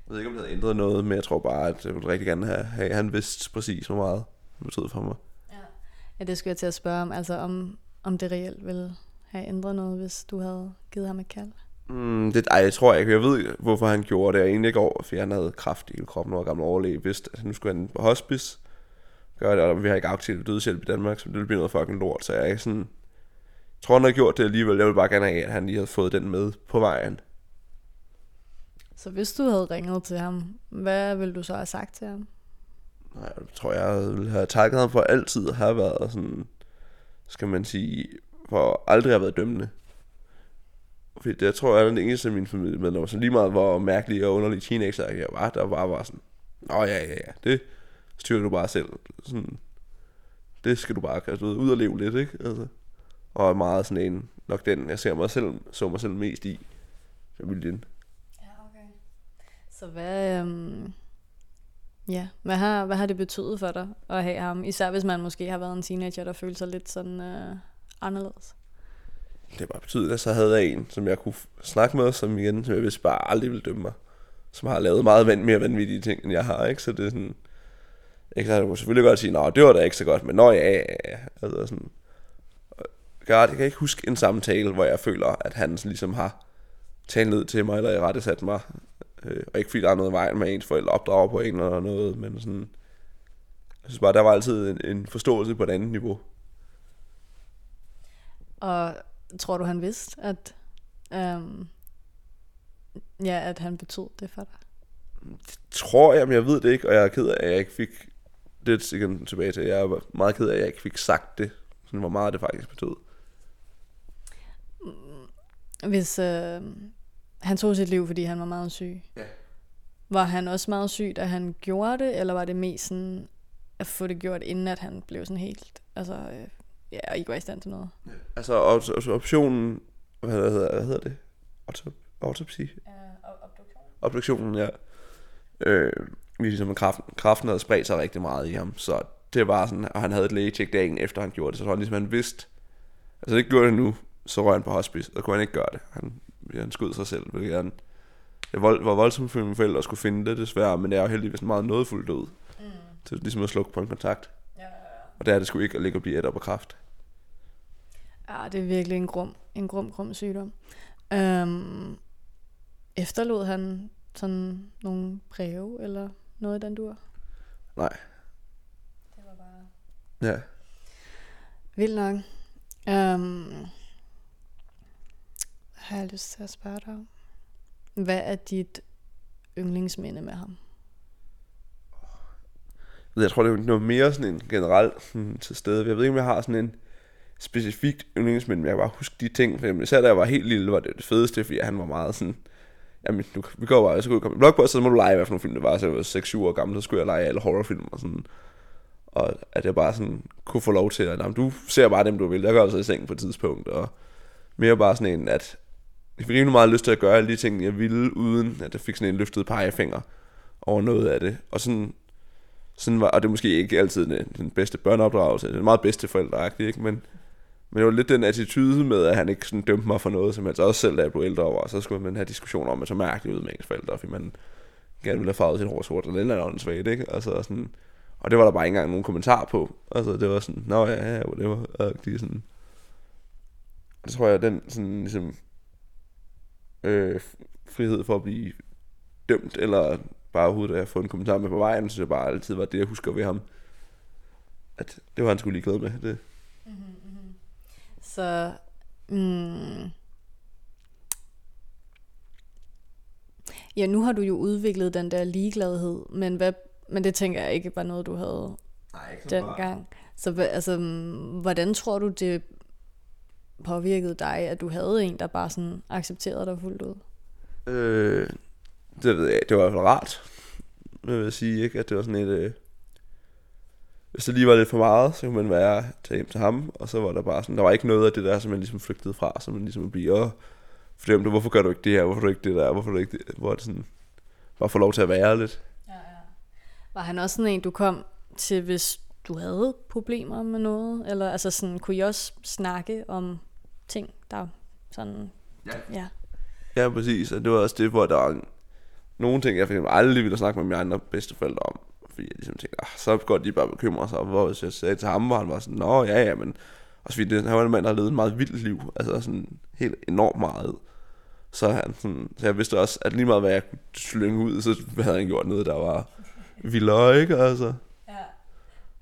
ved ikke, om det havde ændret noget, men jeg tror bare, at jeg ville rigtig gerne have, have han vidste præcis, hvor meget det betød for mig. Ja, det skulle jeg til at spørge om, altså om, om det reelt ville have ændret noget, hvis du havde givet ham et kald. Mm, det, ej, jeg tror ikke. Jeg ved, hvorfor han gjorde det. Jeg egentlig ikke over, fordi han havde kraft i hele kroppen og gammel overlæge. Vidste, at nu skulle han på hospice. Gør det, og vi har ikke aktiv dødshjælp i Danmark, så det ville blive noget fucking lort. Så jeg er ikke sådan... Jeg tror, han har gjort det alligevel. Jeg vil bare gerne have, at han lige havde fået den med på vejen. Så hvis du havde ringet til ham, hvad ville du så have sagt til ham? Nej, jeg tror, jeg ville have takket ham for altid at have været sådan... Skal man sige... For aldrig at have været dømmende. Fordi det, jeg tror, jeg er den eneste af mine familiemedlemmer, så lige meget hvor mærkelige og underlige teenager jeg var, der bare var sådan, Nå ja, ja, ja, det styrer du bare selv. Sådan, det skal du bare altså, kaste ud, ud og leve lidt, ikke? Altså, og er meget sådan en, nok den, jeg ser mig selv, så mig selv mest i familien. Ja, okay. Så hvad, øhm, ja, hvad har, hvad har det betydet for dig at have ham? Især hvis man måske har været en teenager, der føler sig lidt sådan øh, anderledes. Det var betydet, at så havde jeg en, som jeg kunne snakke med, som igen, som jeg vidste bare aldrig ville dømme mig. Som har lavet meget vand, mere vanvittige ting, end jeg har, ikke? Så det er sådan... Ikke, så jeg kunne selvfølgelig godt sige, nej, det var da ikke så godt, men nå ja, ja, ja. Altså sådan... Jeg kan ikke huske en samtale, hvor jeg føler, at han ligesom har talt ned til mig, eller i rette sat mig. Øh, og ikke fordi der er noget i vejen med ens forældre opdrager på en eller noget, men sådan... Jeg synes bare, der var altid en, en forståelse på et andet niveau. Og tror du, han vidste, at, øhm, ja, at han betød det for dig? Det tror jeg, men jeg ved det ikke, og jeg er ked af, at jeg ikke fik det igen tilbage til. Jeg er meget ked af, at jeg ikke fik sagt det, sådan hvor meget det faktisk betød. Hvis øh, han tog sit liv, fordi han var meget syg, Ja. var han også meget syg, da han gjorde det, eller var det mest sådan at få det gjort, inden at han blev sådan helt, altså, øh, ja, og ikke var i stand til noget? Altså op- op- optionen, hvad hedder, hvad hedder det? Autop- autopsy? Obduktionen, ja. Øh, ligesom at kraften, kraften havde spredt sig rigtig meget i ham, så det var sådan, og han havde et lægetjek dagen efter han gjorde det, så det var ligesom, han vidste, altså det gjorde det nu, så røg han på hospice, og kunne han ikke gøre det. Han, han skød sig selv, hvilket han, det var, var voldsomt for mine forældre at skulle finde det desværre, men det er jo heldigvis en meget nådefuld død. Mm. Til ligesom at slukke på en kontakt. Ja, Og der er det sgu ikke at ligge og blive et op af kraft. Ja, det er virkelig en grum, en grum, grum sygdom. Øhm, efterlod han sådan nogle breve, eller noget i den dur? Nej. Det var bare... Ja. Vildt nok. Um, har jeg lyst til at spørge dig om? Hvad er dit yndlingsminde med ham? Jeg tror, det er noget mere sådan en generel sådan, til stede. Jeg ved ikke, om jeg har sådan en specifikt yndlingsmænd, men jeg kan bare huske de ting. For især da jeg var helt lille, var det det fedeste, fordi han var meget sådan... Jamen, nu, vi går bare, så kunne komme i på så må du lege, hvad for nogle film det var. Så jeg var 6-7 år gammel, så skulle jeg lege alle horrorfilm og sådan. Og at jeg bare sådan kunne få lov til, at jamen, du ser bare dem, du vil. Jeg gør altså i sengen på et tidspunkt. Og mere bare sådan en, at jeg fik rimelig meget lyst til at gøre alle de ting, jeg ville, uden at jeg fik sådan en løftet pegefinger over noget af det. Og sådan, sådan var, og det er måske ikke altid den, den bedste børneopdragelse, det er meget bedste forældre ikke? Men, men det var lidt den attitude med, at han ikke sådan dømte mig for noget, som helst. Altså også selv, da jeg blev ældre over, så skulle man have diskussioner om, at så mærkeligt ud med ens forældre, fordi man gerne ville have farvet sit hår sort, eller eller anden svagt, ikke? Altså sådan, og det var der bare ikke engang nogen kommentar på. Altså, det var sådan, nå ja, ja, whatever. Og de sådan, det tror jeg, den sådan ligesom, øh, frihed for at blive dømt, eller bare overhovedet at få en kommentar med på vejen, så det bare altid var det, jeg husker ved ham. At det var han skulle ligeglad med. Det. Mm-hmm. Så, mm, ja, nu har du jo udviklet den der ligegladhed, men, hvad, men det tænker jeg ikke var noget, du havde Nej, ikke dengang. Så altså, hvordan tror du, det påvirkede dig, at du havde en, der bare sådan accepterede dig fuldt ud? Øh, det ved jeg, det var i hvert fald rart. Jeg vil sige, ikke, at det var sådan et... Øh, hvis det lige var lidt for meget, så kunne man være tage hjem til ham, og så var der bare sådan, der var ikke noget af det der, som man ligesom flygtede fra, som man ligesom bliver, fordømt, hvorfor gør du ikke det her, hvorfor gør du ikke det der, hvorfor du ikke det, hvor det sådan, bare få lov til at være lidt. Ja, ja. Var han også sådan en, du kom til, hvis du havde problemer med noget, eller altså sådan, kunne I også snakke om ting, der sådan, ja. ja. Ja, præcis, og det var også det, hvor der var nogle ting, jeg for aldrig ville snakke med mine andre bedsteforældre om, fordi jeg ligesom tænkte, ah, så godt de bare bekymre sig, hvor hvis jeg sagde til ham, hvor han var sådan, nå ja, ja, men også fordi det, han var en mand, der har levet et meget vildt liv, altså sådan helt enormt meget. Så, han sådan, så jeg vidste også, at lige meget hvad jeg kunne slynge ud, så havde han gjort noget, der var vildere, ikke? Altså. Ja.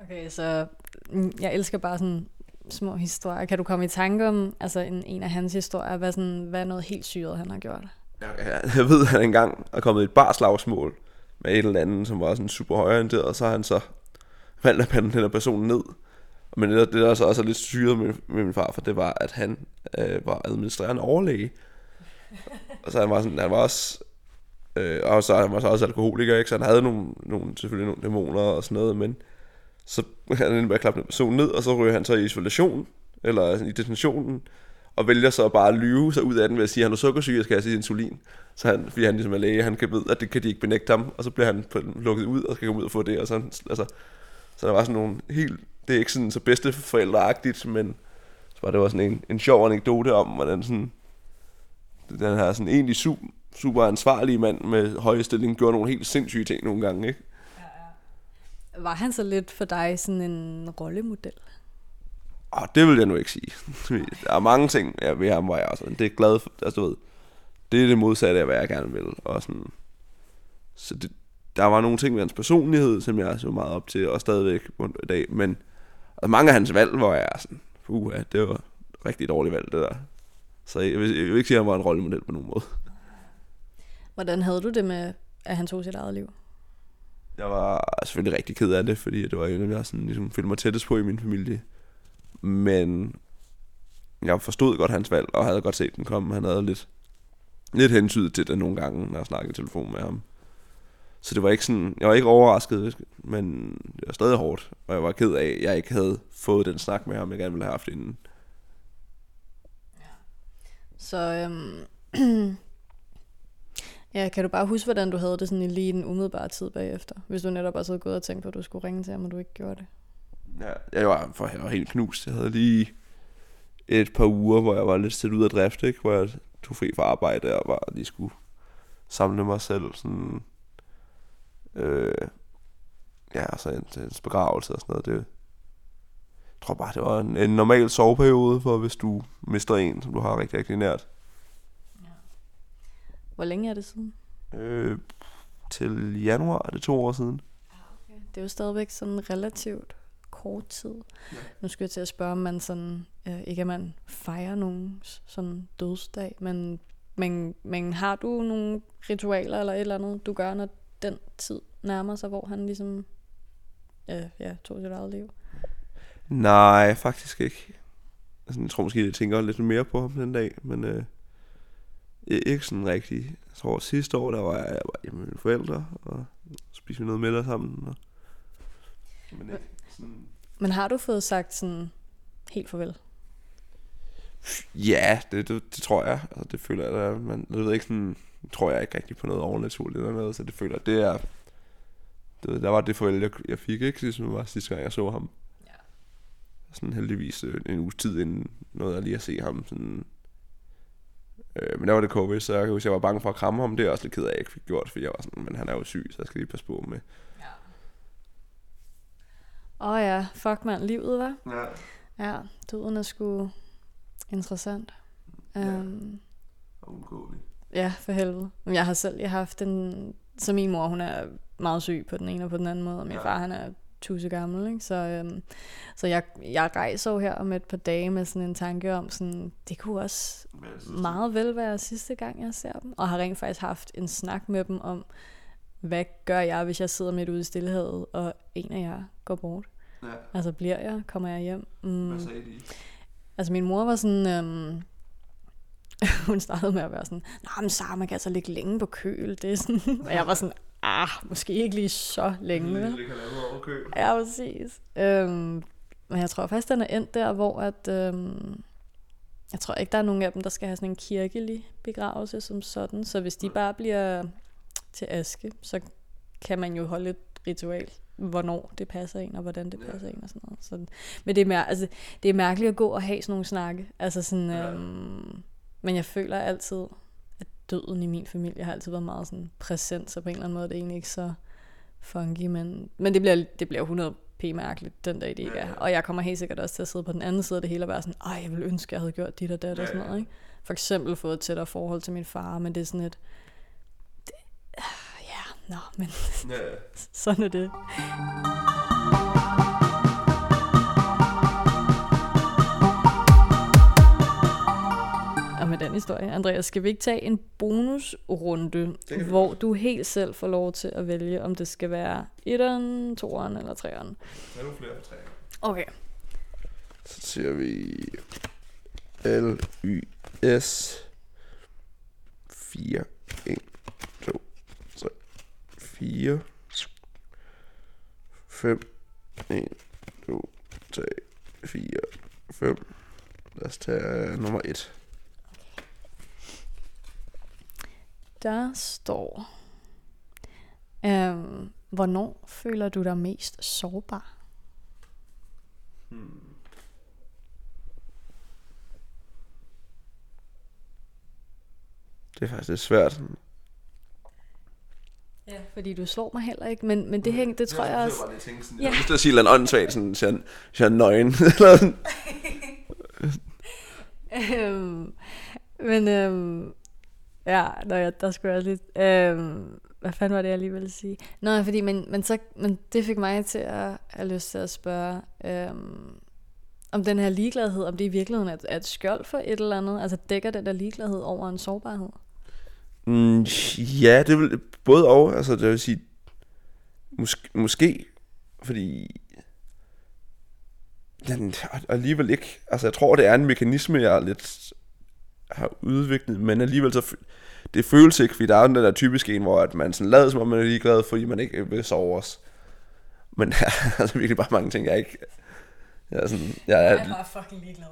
Okay, så mm, jeg elsker bare sådan små historier. Kan du komme i tanke om altså en, en af hans historier? Hvad, sådan, hvad er noget helt syret, han har gjort? Ja, jeg ved, at han engang er kommet i et barslagsmål med et eller andet, som var sådan super højorienteret, og så har han så valgt at pande den her person ned. Men det, det der så også er lidt syret med, med min far, for det var, at han øh, var administrerende overlæge. og så han var, sådan, han var også Øh, og så han var så også alkoholiker, ikke? så han havde nogle, nogle, selvfølgelig nogle dæmoner og sådan noget, men så han endte med at klappe personen ned, og så ryger han så i isolation, eller i detentionen, og vælger så bare at lyve sig ud af den ved at sige, at han er sukkersyg, og skal have sit insulin. Så han, fordi han ligesom er læge, han kan vide, at det kan de ikke benægte ham, og så bliver han lukket ud, og skal komme ud og få det, og så, altså, så der var sådan nogle helt, det er ikke sådan så bedste forældreagtigt, men så var det var sådan en, en sjov anekdote om, hvordan sådan, den her sådan egentlig super, super ansvarlige mand med høje stilling gjorde nogle helt sindssyge ting nogle gange, ikke? Ja, ja. Var han så lidt for dig sådan en rollemodel? Oh, det vil jeg nu ikke sige. Der er mange ting ja, ved ham, hvor jeg også det er glad for, altså du ved, det er det modsatte af, hvad jeg gerne vil. Og sådan, så det, der var nogle ting ved hans personlighed, som jeg så meget op til, og stadigvæk i dag, men altså, mange af hans valg, hvor jeg er sådan, uh, ja, det var rigtig dårligt valg, det der. Så jeg vil, jeg vil ikke sige, at han var en rollemodel på nogen måde. Hvordan havde du det med, at han tog sit eget liv? Jeg var selvfølgelig rigtig ked af det, fordi det var en af jeg sådan, ligesom, følte mig tættest på i min familie. Men jeg forstod godt hans valg, og havde godt set den komme. Han havde lidt, lidt hensyn til det nogle gange, når jeg snakkede i telefon med ham. Så det var ikke sådan, jeg var ikke overrasket, men det var stadig hårdt, og jeg var ked af, at jeg ikke havde fået den snak med ham, jeg gerne ville have haft inden. Ja. Så øhm, Ja, kan du bare huske, hvordan du havde det sådan i lige den umiddelbare tid bagefter? Hvis du netop også havde gået og tænkt på, at du skulle ringe til ham, og du ikke gjorde det. Ja, jeg var, for jeg var helt knust. Jeg havde lige et par uger, hvor jeg var lidt sat ud af drift, ikke? hvor jeg tog fri fra arbejde og bare lige skulle samle mig selv. Sådan, øh, ja, så en, en begravelse og sådan noget. Det, jeg tror bare, det var en, en normal soveperiode, for hvis du mister en, som du har rigtig, rigtig nært. Hvor længe er det siden? Øh, til januar er det to år siden. Ah, okay. Det er jo stadigvæk sådan relativt kort tid. Ja. Nu skal jeg til at spørge, om man sådan, øh, ikke at man fejrer nogen sådan dødsdag, men, men, men har du nogle ritualer eller et eller andet, du gør, når den tid nærmer sig, hvor han ligesom øh, ja, tog sit eget liv? Nej, faktisk ikke. Altså, jeg tror måske, jeg tænker lidt mere på ham den dag, men øh, ikke sådan rigtig. Jeg tror sidste år, der var jeg, jeg var hjemme med mine forældre, og spiste noget middag sammen. Og, men, ikke sådan... men har du fået sagt sådan helt farvel? Ja, det, det, det tror jeg. Altså, det føler jeg, der, man, det ved ikke sådan, tror jeg ikke rigtig på noget overnaturligt eller noget, så det føler jeg, det er, det, der var det farvel, jeg, jeg fik, ikke, ligesom det var sidste gang, jeg så ham. Ja. Sådan heldigvis øh, en uges tid inden noget jeg lige at se ham. Sådan, øh, men der var det covid, så jeg kan huske, jeg var bange for at kramme ham. Det er jeg også lidt ked af, at jeg ikke fik gjort, fordi jeg var sådan, men han er jo syg, så jeg skal lige passe på med. Åh oh ja, fuck mand, livet var. Ja. Ja, døden er sgu interessant. Ja. Um, Undgåelig. ja, for helvede. Men jeg har selv jeg har haft en... Så min mor, hun er meget syg på den ene og på den anden måde, og min Ja. far, han er tusse gammel, ikke? Så, øhm, så jeg, jeg rejser jo her om et par dage med sådan en tanke om, sådan, det kunne også meget vel være sidste gang, jeg ser dem. Og har rent faktisk haft en snak med dem om, hvad gør jeg, hvis jeg sidder midt ude i stillehavet, og en af jer går bort? Ja. Altså bliver jeg? Kommer jeg hjem? Mm. sagde de? Altså min mor var sådan, øhm, hun startede med at være sådan, nej, men Sara, man kan altså ligge længe på køl. Det er sådan, og jeg var sådan, ah, måske ikke lige så længe. kan lave over kø. Ja, præcis. Øhm, men jeg tror faktisk, den er endt der, hvor at, øhm, jeg tror ikke, der er nogen af dem, der skal have sådan en kirkelig begravelse som sådan. Så hvis de bare bliver til aske, så kan man jo holde et ritual, hvornår det passer en, og hvordan det Ja. passer en og sådan noget. Så, men det er, mær- altså, det er mærkeligt at gå og have sådan nogle snakke. Altså sådan, Ja. øhm, men jeg føler altid, at døden i min familie har altid været meget sådan præsent, så på en eller anden måde er det egentlig ikke så funky, men, men det, bliver, det bliver 100 p mærkeligt den dag, det ikke Ja, er. Og jeg kommer helt sikkert også til at sidde på den anden side af det hele og være sådan, ej, jeg ville ønske, jeg havde gjort dit og dat Ja, og sådan noget, ikke? For eksempel fået et tættere forhold til min far, men det er sådan et, ja, nå, men Ja. sådan er det. Og med den historie, Andreas, skal vi ikke tage en bonusrunde, hvor du helt selv får lov til at vælge, om det skal være etteren, toeren eller treeren? Der er nogle flere på træer. Okay. Så siger vi L, Y, S 4, 1, 2, 3, 4, 5, 1, 2, 3, 4, 5. Lad os tage nummer 1. Der står, øhm, hvornår føler du dig mest sårbar? Det er faktisk lidt svært. Ja. Fordi du slår mig heller ikke, men, men det, hæng, det tror jeg også... Bare, det tænke sådan, Ja. Jeg har lyst til at sige et eller andet åndssvagt, sådan, hvis jeg, hvis jeg er nøgen. Øhm, men øhm, ja, når jeg, der skulle jeg lidt... Øhm, hvad fanden var det, jeg lige ville sige? Nå, fordi, men, men, så, men det fik mig til at have lyst til at spørge, øhm, om den her ligegladhed, om det i virkeligheden er, er et skjold for et eller andet. Altså dækker den der ligegladhed over en sårbarhed? Mm, ja, det vil både og. Altså, det vil sige, måske, måske fordi den, alligevel ikke. Altså, jeg tror, det er en mekanisme, jeg lidt har udviklet, men alligevel så, det føles ikke, fordi der er jo den der typiske en, hvor at man sådan lader som om, man er ligeglad, fordi man ikke vil sove os. Men der er altså virkelig bare mange ting, jeg ikke... Jeg er sådan, jeg er, bare fucking ligeglad.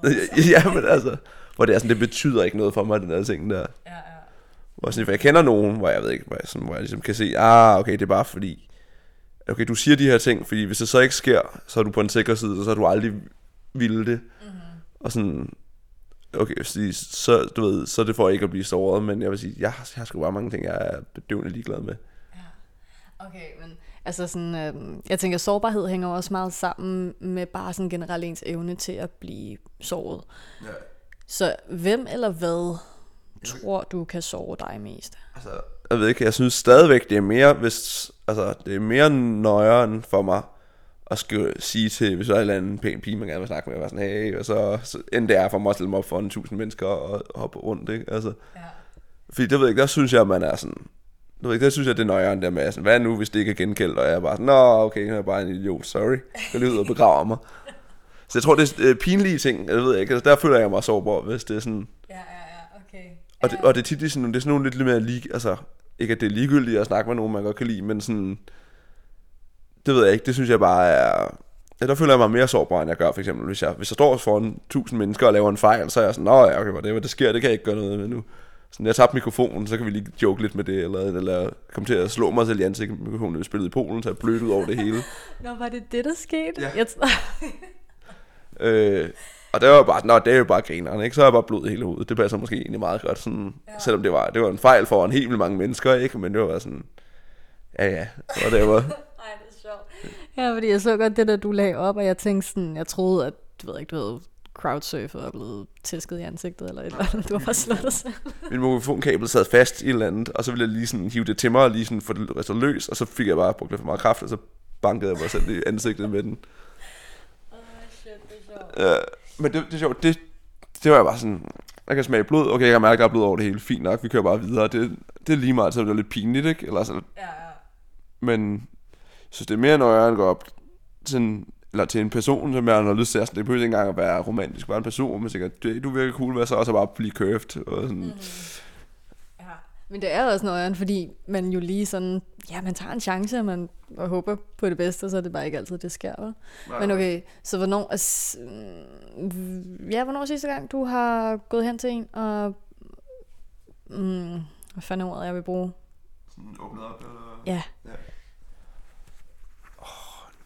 ja, men altså, hvor det er sådan, det betyder ikke noget for mig, den der ting der. Ja, ja. Hvor sådan, for jeg kender nogen, hvor jeg ved ikke, hvor jeg, sådan, hvor jeg ligesom kan se, ah, okay, det er bare fordi, okay, du siger de her ting, fordi hvis det så ikke sker, så er du på en sikker side, og så har du aldrig ville det. Mm-hmm. Og sådan, okay, så, du ved, så er det for ikke at blive såret, men jeg vil sige, jeg, har- jeg har sgu bare mange ting, jeg er bedøvende ligeglad med. Okay, men altså sådan, øh, jeg tænker, sårbarhed hænger også meget sammen med bare sådan generelt ens evne til at blive såret. Ja. Så hvem eller hvad tror du kan såre dig mest? Altså, jeg ved ikke, jeg synes stadigvæk, det er mere, hvis, altså, det er mere nøjeren for mig, at skulle sige til, hvis der er en eller anden pæn pige, man gerne vil snakke med, og være sådan, hey, og så, så end det er for mig at stille mig op for en tusind mennesker og, og hoppe rundt, ikke? Altså, Ja. fordi det ved jeg ikke, der synes jeg, man er sådan, du ved ikke, der synes jeg, det er nøjeren der med, sådan, hvad nu, hvis det ikke er gengældt, og jeg er bare sådan, nå, okay, jeg er bare en idiot, sorry, jeg skal lige ud og begrave mig. Så jeg tror, det er øh, pinlige ting, jeg ved ikke, altså, der føler jeg mig sårbar, hvis det er sådan, Ja, ja. Og det, og det er tit det er sådan, det er sådan nogle lidt, lidt mere lige, altså, ikke at det er ligegyldigt at snakke med nogen, man godt kan lide, men sådan, det ved jeg ikke, det synes jeg bare er, ja, der føler jeg mig mere sårbar, end jeg gør, for eksempel, hvis jeg, hvis jeg står foran tusind mennesker og laver en fejl, så er jeg sådan, nå ja, okay, hvad det, hvad det sker, det kan jeg ikke gøre noget med nu. Sådan, jeg tabte mikrofonen, så kan vi lige joke lidt med det, eller, eller komme til at slå mig selv i ansigtet med mikrofonen, vi spillede i Polen, så jeg blødt ud over det hele. Nå, var det det, der skete? Ja. Jeg, Øh, og det var bare, nå, det er jo bare grineren, ikke? Så er jeg bare blod hele hovedet. Det passer måske egentlig meget godt, sådan, ja. selvom det var, det var en fejl for en helt vildt mange mennesker, ikke? Men det var sådan, ja ja, det var det, var. Ej, det er sjovt. Ja, fordi jeg så godt det der, du lagde op, og jeg tænkte sådan, jeg troede, at, du ved ikke, du ved, crowdsurfet og blevet tæsket i ansigtet, eller et eller andet. Du var bare slået dig selv. Min mobilfonkabel sad fast i et eller andet, og så ville jeg lige sådan hive det til mig, og lige sådan få det ristet løs, og så fik jeg bare brugt lidt for meget kraft, og så bankede jeg mig selv i ansigtet med den. Åh, oh, shit, det er sjovt. Ja, men det, det er sjovt, det, det var bare sådan, jeg kan smage blod, okay, jeg kan mærke, at der er blod over det hele, fint nok, vi kører bare videre, det, det er lige meget, så det er lidt pinligt, ikke? Eller sådan, Ja, ja. men jeg synes, det er mere, når jeg går op til en, eller til en person, som jeg har lyst til, det behøver ikke engang at være romantisk, bare en person, men sikkert, du virker cool, hvad så? Også bare blive curved, og sådan, mm. Ja. Men det er også noget, fordi man jo lige sådan, ja, man tager en chance, og man og håber på det bedste, så er det bare ikke altid, det sker. Vel? Men okay, så hvornår, altså, mm, ja, hvornår sidste gang, du har gået hen til en, og, mm, hvad fanden er ordet, jeg vil bruge? sådan åbnet op, eller? Ja,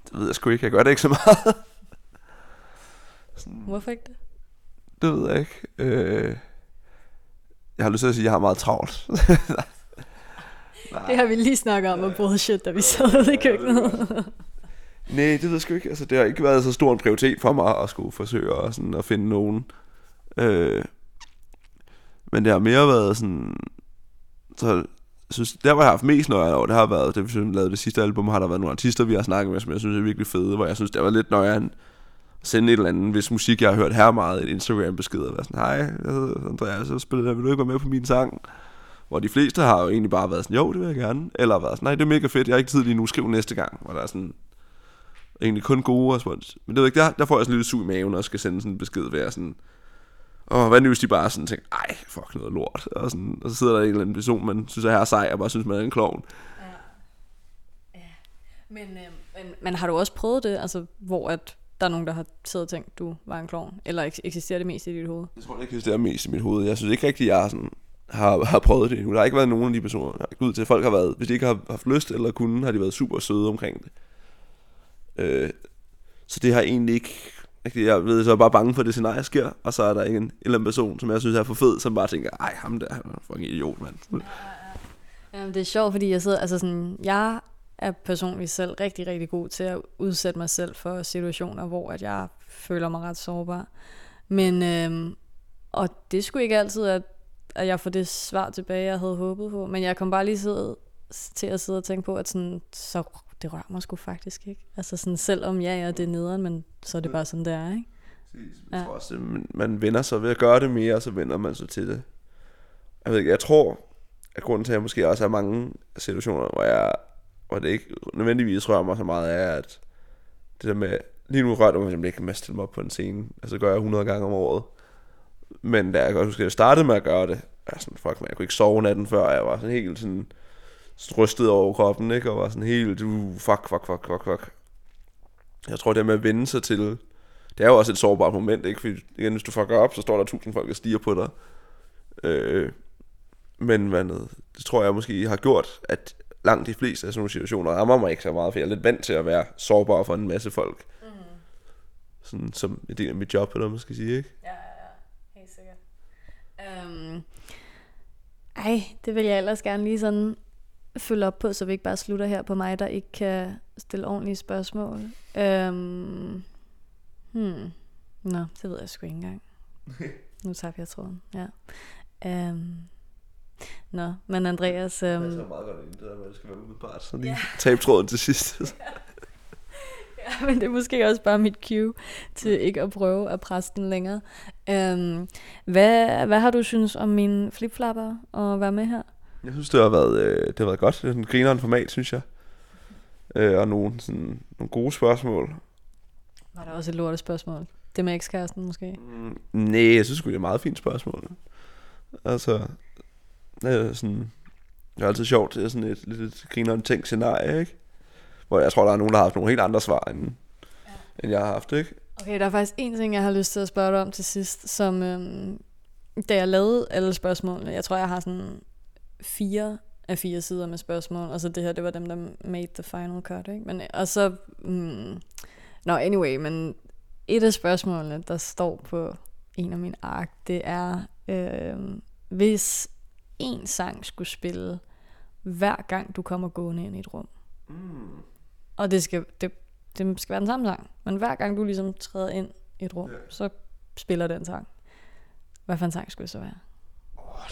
Det ved jeg sgu ikke, jeg gør det ikke så meget. sådan, hvorfor ikke det? det ved jeg ikke. Øh, jeg har lyst til at sige, at jeg har meget travlt. Nej. Det har vi lige snakket om, og bullshit, da vi sad i køkkenet. Nej, det ved jeg sgu ikke. Altså, det har ikke været så stor en prioritet for mig at skulle forsøge at, sådan, at finde nogen. Øh, men det har mere været sådan... Så jeg synes, der hvor jeg har haft mest nøjeren over, det har været, det vi lavede det sidste album, har der været nogle artister, vi har snakket med, som jeg synes er virkelig fede, hvor jeg synes, det var lidt nøjeren at sende et eller andet, hvis musik, jeg har hørt her meget, et Instagram-besked, og være sådan, hej, jeg hedder Andreas, jeg spiller der, vil du ikke være med på min sang? Hvor de fleste har jo egentlig bare været sådan, jo, det vil jeg gerne. Eller været sådan, nej, det er mega fedt, jeg har ikke tid lige nu, skriv næste gang. Hvor der er sådan, egentlig kun gode respons. Men det ved jeg ikke, der, der får jeg sådan lidt sug i maven, og skal sende sådan en besked, ved at sådan, Åh, hvad nu hvis de bare sådan tænker, ej, fuck noget lort. Og, sådan, og så sidder der en eller anden person, man synes er her sej, og bare synes, man er en klovn. Men, øh, men, men har du også prøvet det, altså, hvor at der er nogen, der har siddet og tænkt, du var en klovn? Eller eks- eksisterer det mest i dit hoved? Jeg tror ikke, det er mest i mit hoved. Jeg synes ikke rigtig, jeg har, sådan, har, har prøvet det. Der har ikke været nogen af de personer, der har gået ud til. Folk har været, hvis de ikke har haft lyst eller kunne, har de været super søde omkring det. Øh, så det har egentlig ikke... rigtig- Jeg ved, så er jeg bare bange for, at det scenarie sker, og så er der ikke en, en eller anden person, som jeg synes er for fed, som bare tænker, ej, ham der, han er en fucking idiot, mand. Jamen, det er sjovt, fordi jeg sidder, altså sådan, jeg er personligt selv rigtig, rigtig god til at udsætte mig selv for situationer, hvor at jeg føler mig ret sårbar. Men, øhm, og det sgu ikke altid, at, at jeg får det svar tilbage, jeg havde håbet på. Men jeg kom bare lige sidde, til at sidde og tænke på, at sådan, så det rører mig sgu faktisk ikke. Altså sådan, selvom ja, ja, det er nederen, men så er det bare sådan, det er, ikke? Jeg Ja. tror også, at man- man vender sig ved at gøre det mere, og så vender man sig til det. Jeg ved ikke, jeg tror, at grunden til, at jeg måske også har mange situationer, hvor, jeg, hvor det ikke nødvendigvis rører mig så meget, er, at det der med, lige nu rører det mig simpelthen ikke med at stille mig op på en scene. Altså gør jeg 100 gange om året. Men da jeg godt husker, at jeg startede med at gøre det, jeg, sådan, fuck, man, jeg kunne ikke sove natten før, jeg var sådan helt sådan, sådan rystet over kroppen, ikke? Og var sådan helt, uh, fuck, fuck, fuck, fuck, fuck. Jeg tror, det med at vende sig til, det er jo også et sårbart moment, ikke? Fordi igen, hvis du fucker op, så står der tusind folk og stiger på dig. Øh, men hvad det tror jeg måske har gjort, at langt de fleste af sådan nogle situationer rammer mig ikke så meget, for jeg er lidt vant til at være sårbar for en masse folk. Mm. Sådan som en del af mit job, eller man skal sige, ikke? Ja, ja, ja. Helt sikkert. Um, ej, det vil jeg ellers gerne lige sådan følge op på, så vi ikke bare slutter her på mig, der ikke kan stille ordentlige spørgsmål. Um, hmm. Nå, det ved jeg sgu ikke engang. nu tabte jeg tråden, ja. Um, nå, men Andreas... Det Um, er meget godt ind, det der med, at det skal være umiddelbart. Så lige yeah. tab tråden til sidst. Ja, men det er måske også bare mit cue til ikke at prøve at presse den længere. Um, hvad, hvad har du synes om mine flipflapper og være med her? Jeg synes, det har været, øh, det har været godt. Det er en grineren format, synes jeg. Øh, og nogle, sådan, nogle gode spørgsmål. Var der også et lortespørgsmål? Det med ekskæresten måske? Mm, nej, jeg synes det er et meget fint spørgsmål. Altså, øh, sådan, det er altid sjovt. Det er sådan et lidt et grineren tænkt scenarie, ikke? Hvor jeg tror, der er nogen, der har haft nogle helt andre svar, end, ja. end jeg har haft, ikke? Okay, der er faktisk en ting, jeg har lyst til at spørge dig om til sidst, som øhm, da jeg lavede alle spørgsmålene, jeg tror, jeg har sådan fire af fire sider med spørgsmål, og så det her, det var dem, der made the final cut, ikke? Men, og så, mm, no, anyway, men et af spørgsmålene, der står på en af mine ark, det er, øh, hvis en sang skulle spille hver gang du kommer gående ind i et rum. Mm. Og det skal, det, det skal være den samme sang, men hver gang du ligesom træder ind i et rum, yeah. så spiller den sang. Hvad for en sang skulle det så være?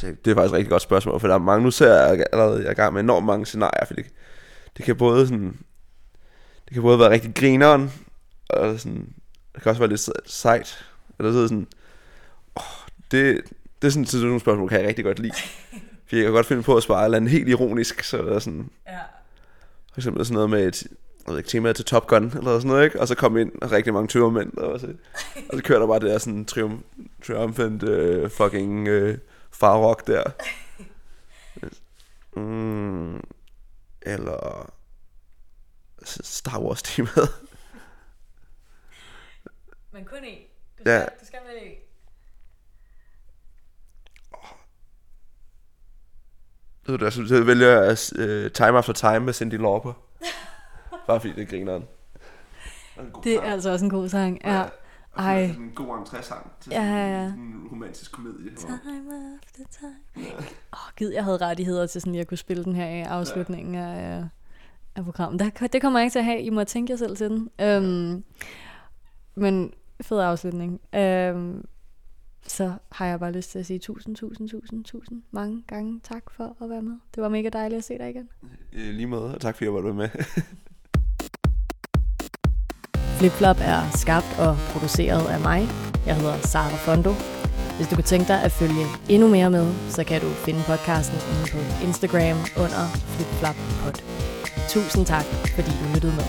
det, det er faktisk et rigtig godt spørgsmål, for der er mange, nu ser jeg allerede, jeg er i gang med enormt mange scenarier, for det, det kan både sådan, det kan både være rigtig grineren, og sådan, det kan også være lidt sejt, eller så sådan, oh, det, det er sådan, sådan nogle spørgsmål, kan jeg rigtig godt lide. For jeg kan godt finde på at spare eller helt ironisk, så der er sådan, ja. for eksempel sådan noget med et, jeg ved ikke, tema til Top Gun, eller sådan noget, ikke? Og så kom ind rigtig mange tømmermænd, og så, og så kører der bare det der sådan triumf, triumphant uh, fucking uh, farrock der. Mm, eller Star Wars temaet. Men kun en. Du skal, ja. du skal med Ved du, jeg synes, jeg vælger uh, Time After Time med Cindy Lauper. Bare fordi det griner den. Det er altså også en god sang, ja. ja. Ej. En god entré-sang til ja, ja, ja. en romantisk komedie. Time after time. Åh, ja. oh, gid, jeg havde rettigheder til sådan, at jeg kunne spille den her i afslutningen ja. af, af programmet. Der, det kommer jeg ikke til at have. I må tænke jer selv til den. Um, men fed afslutning. Um, så har jeg bare lyst til at sige tusind, tusind, tusind, tusind mange gange tak for at være med. Det var mega dejligt at se dig igen. Lige måde, og tak fordi jeg var med. Flipflop er skabt og produceret af mig. Jeg hedder Sara Fondo. Hvis du kunne tænke dig at følge endnu mere med, så kan du finde podcasten inde på Instagram under flipfloppod. Tusind tak, fordi du lyttede med.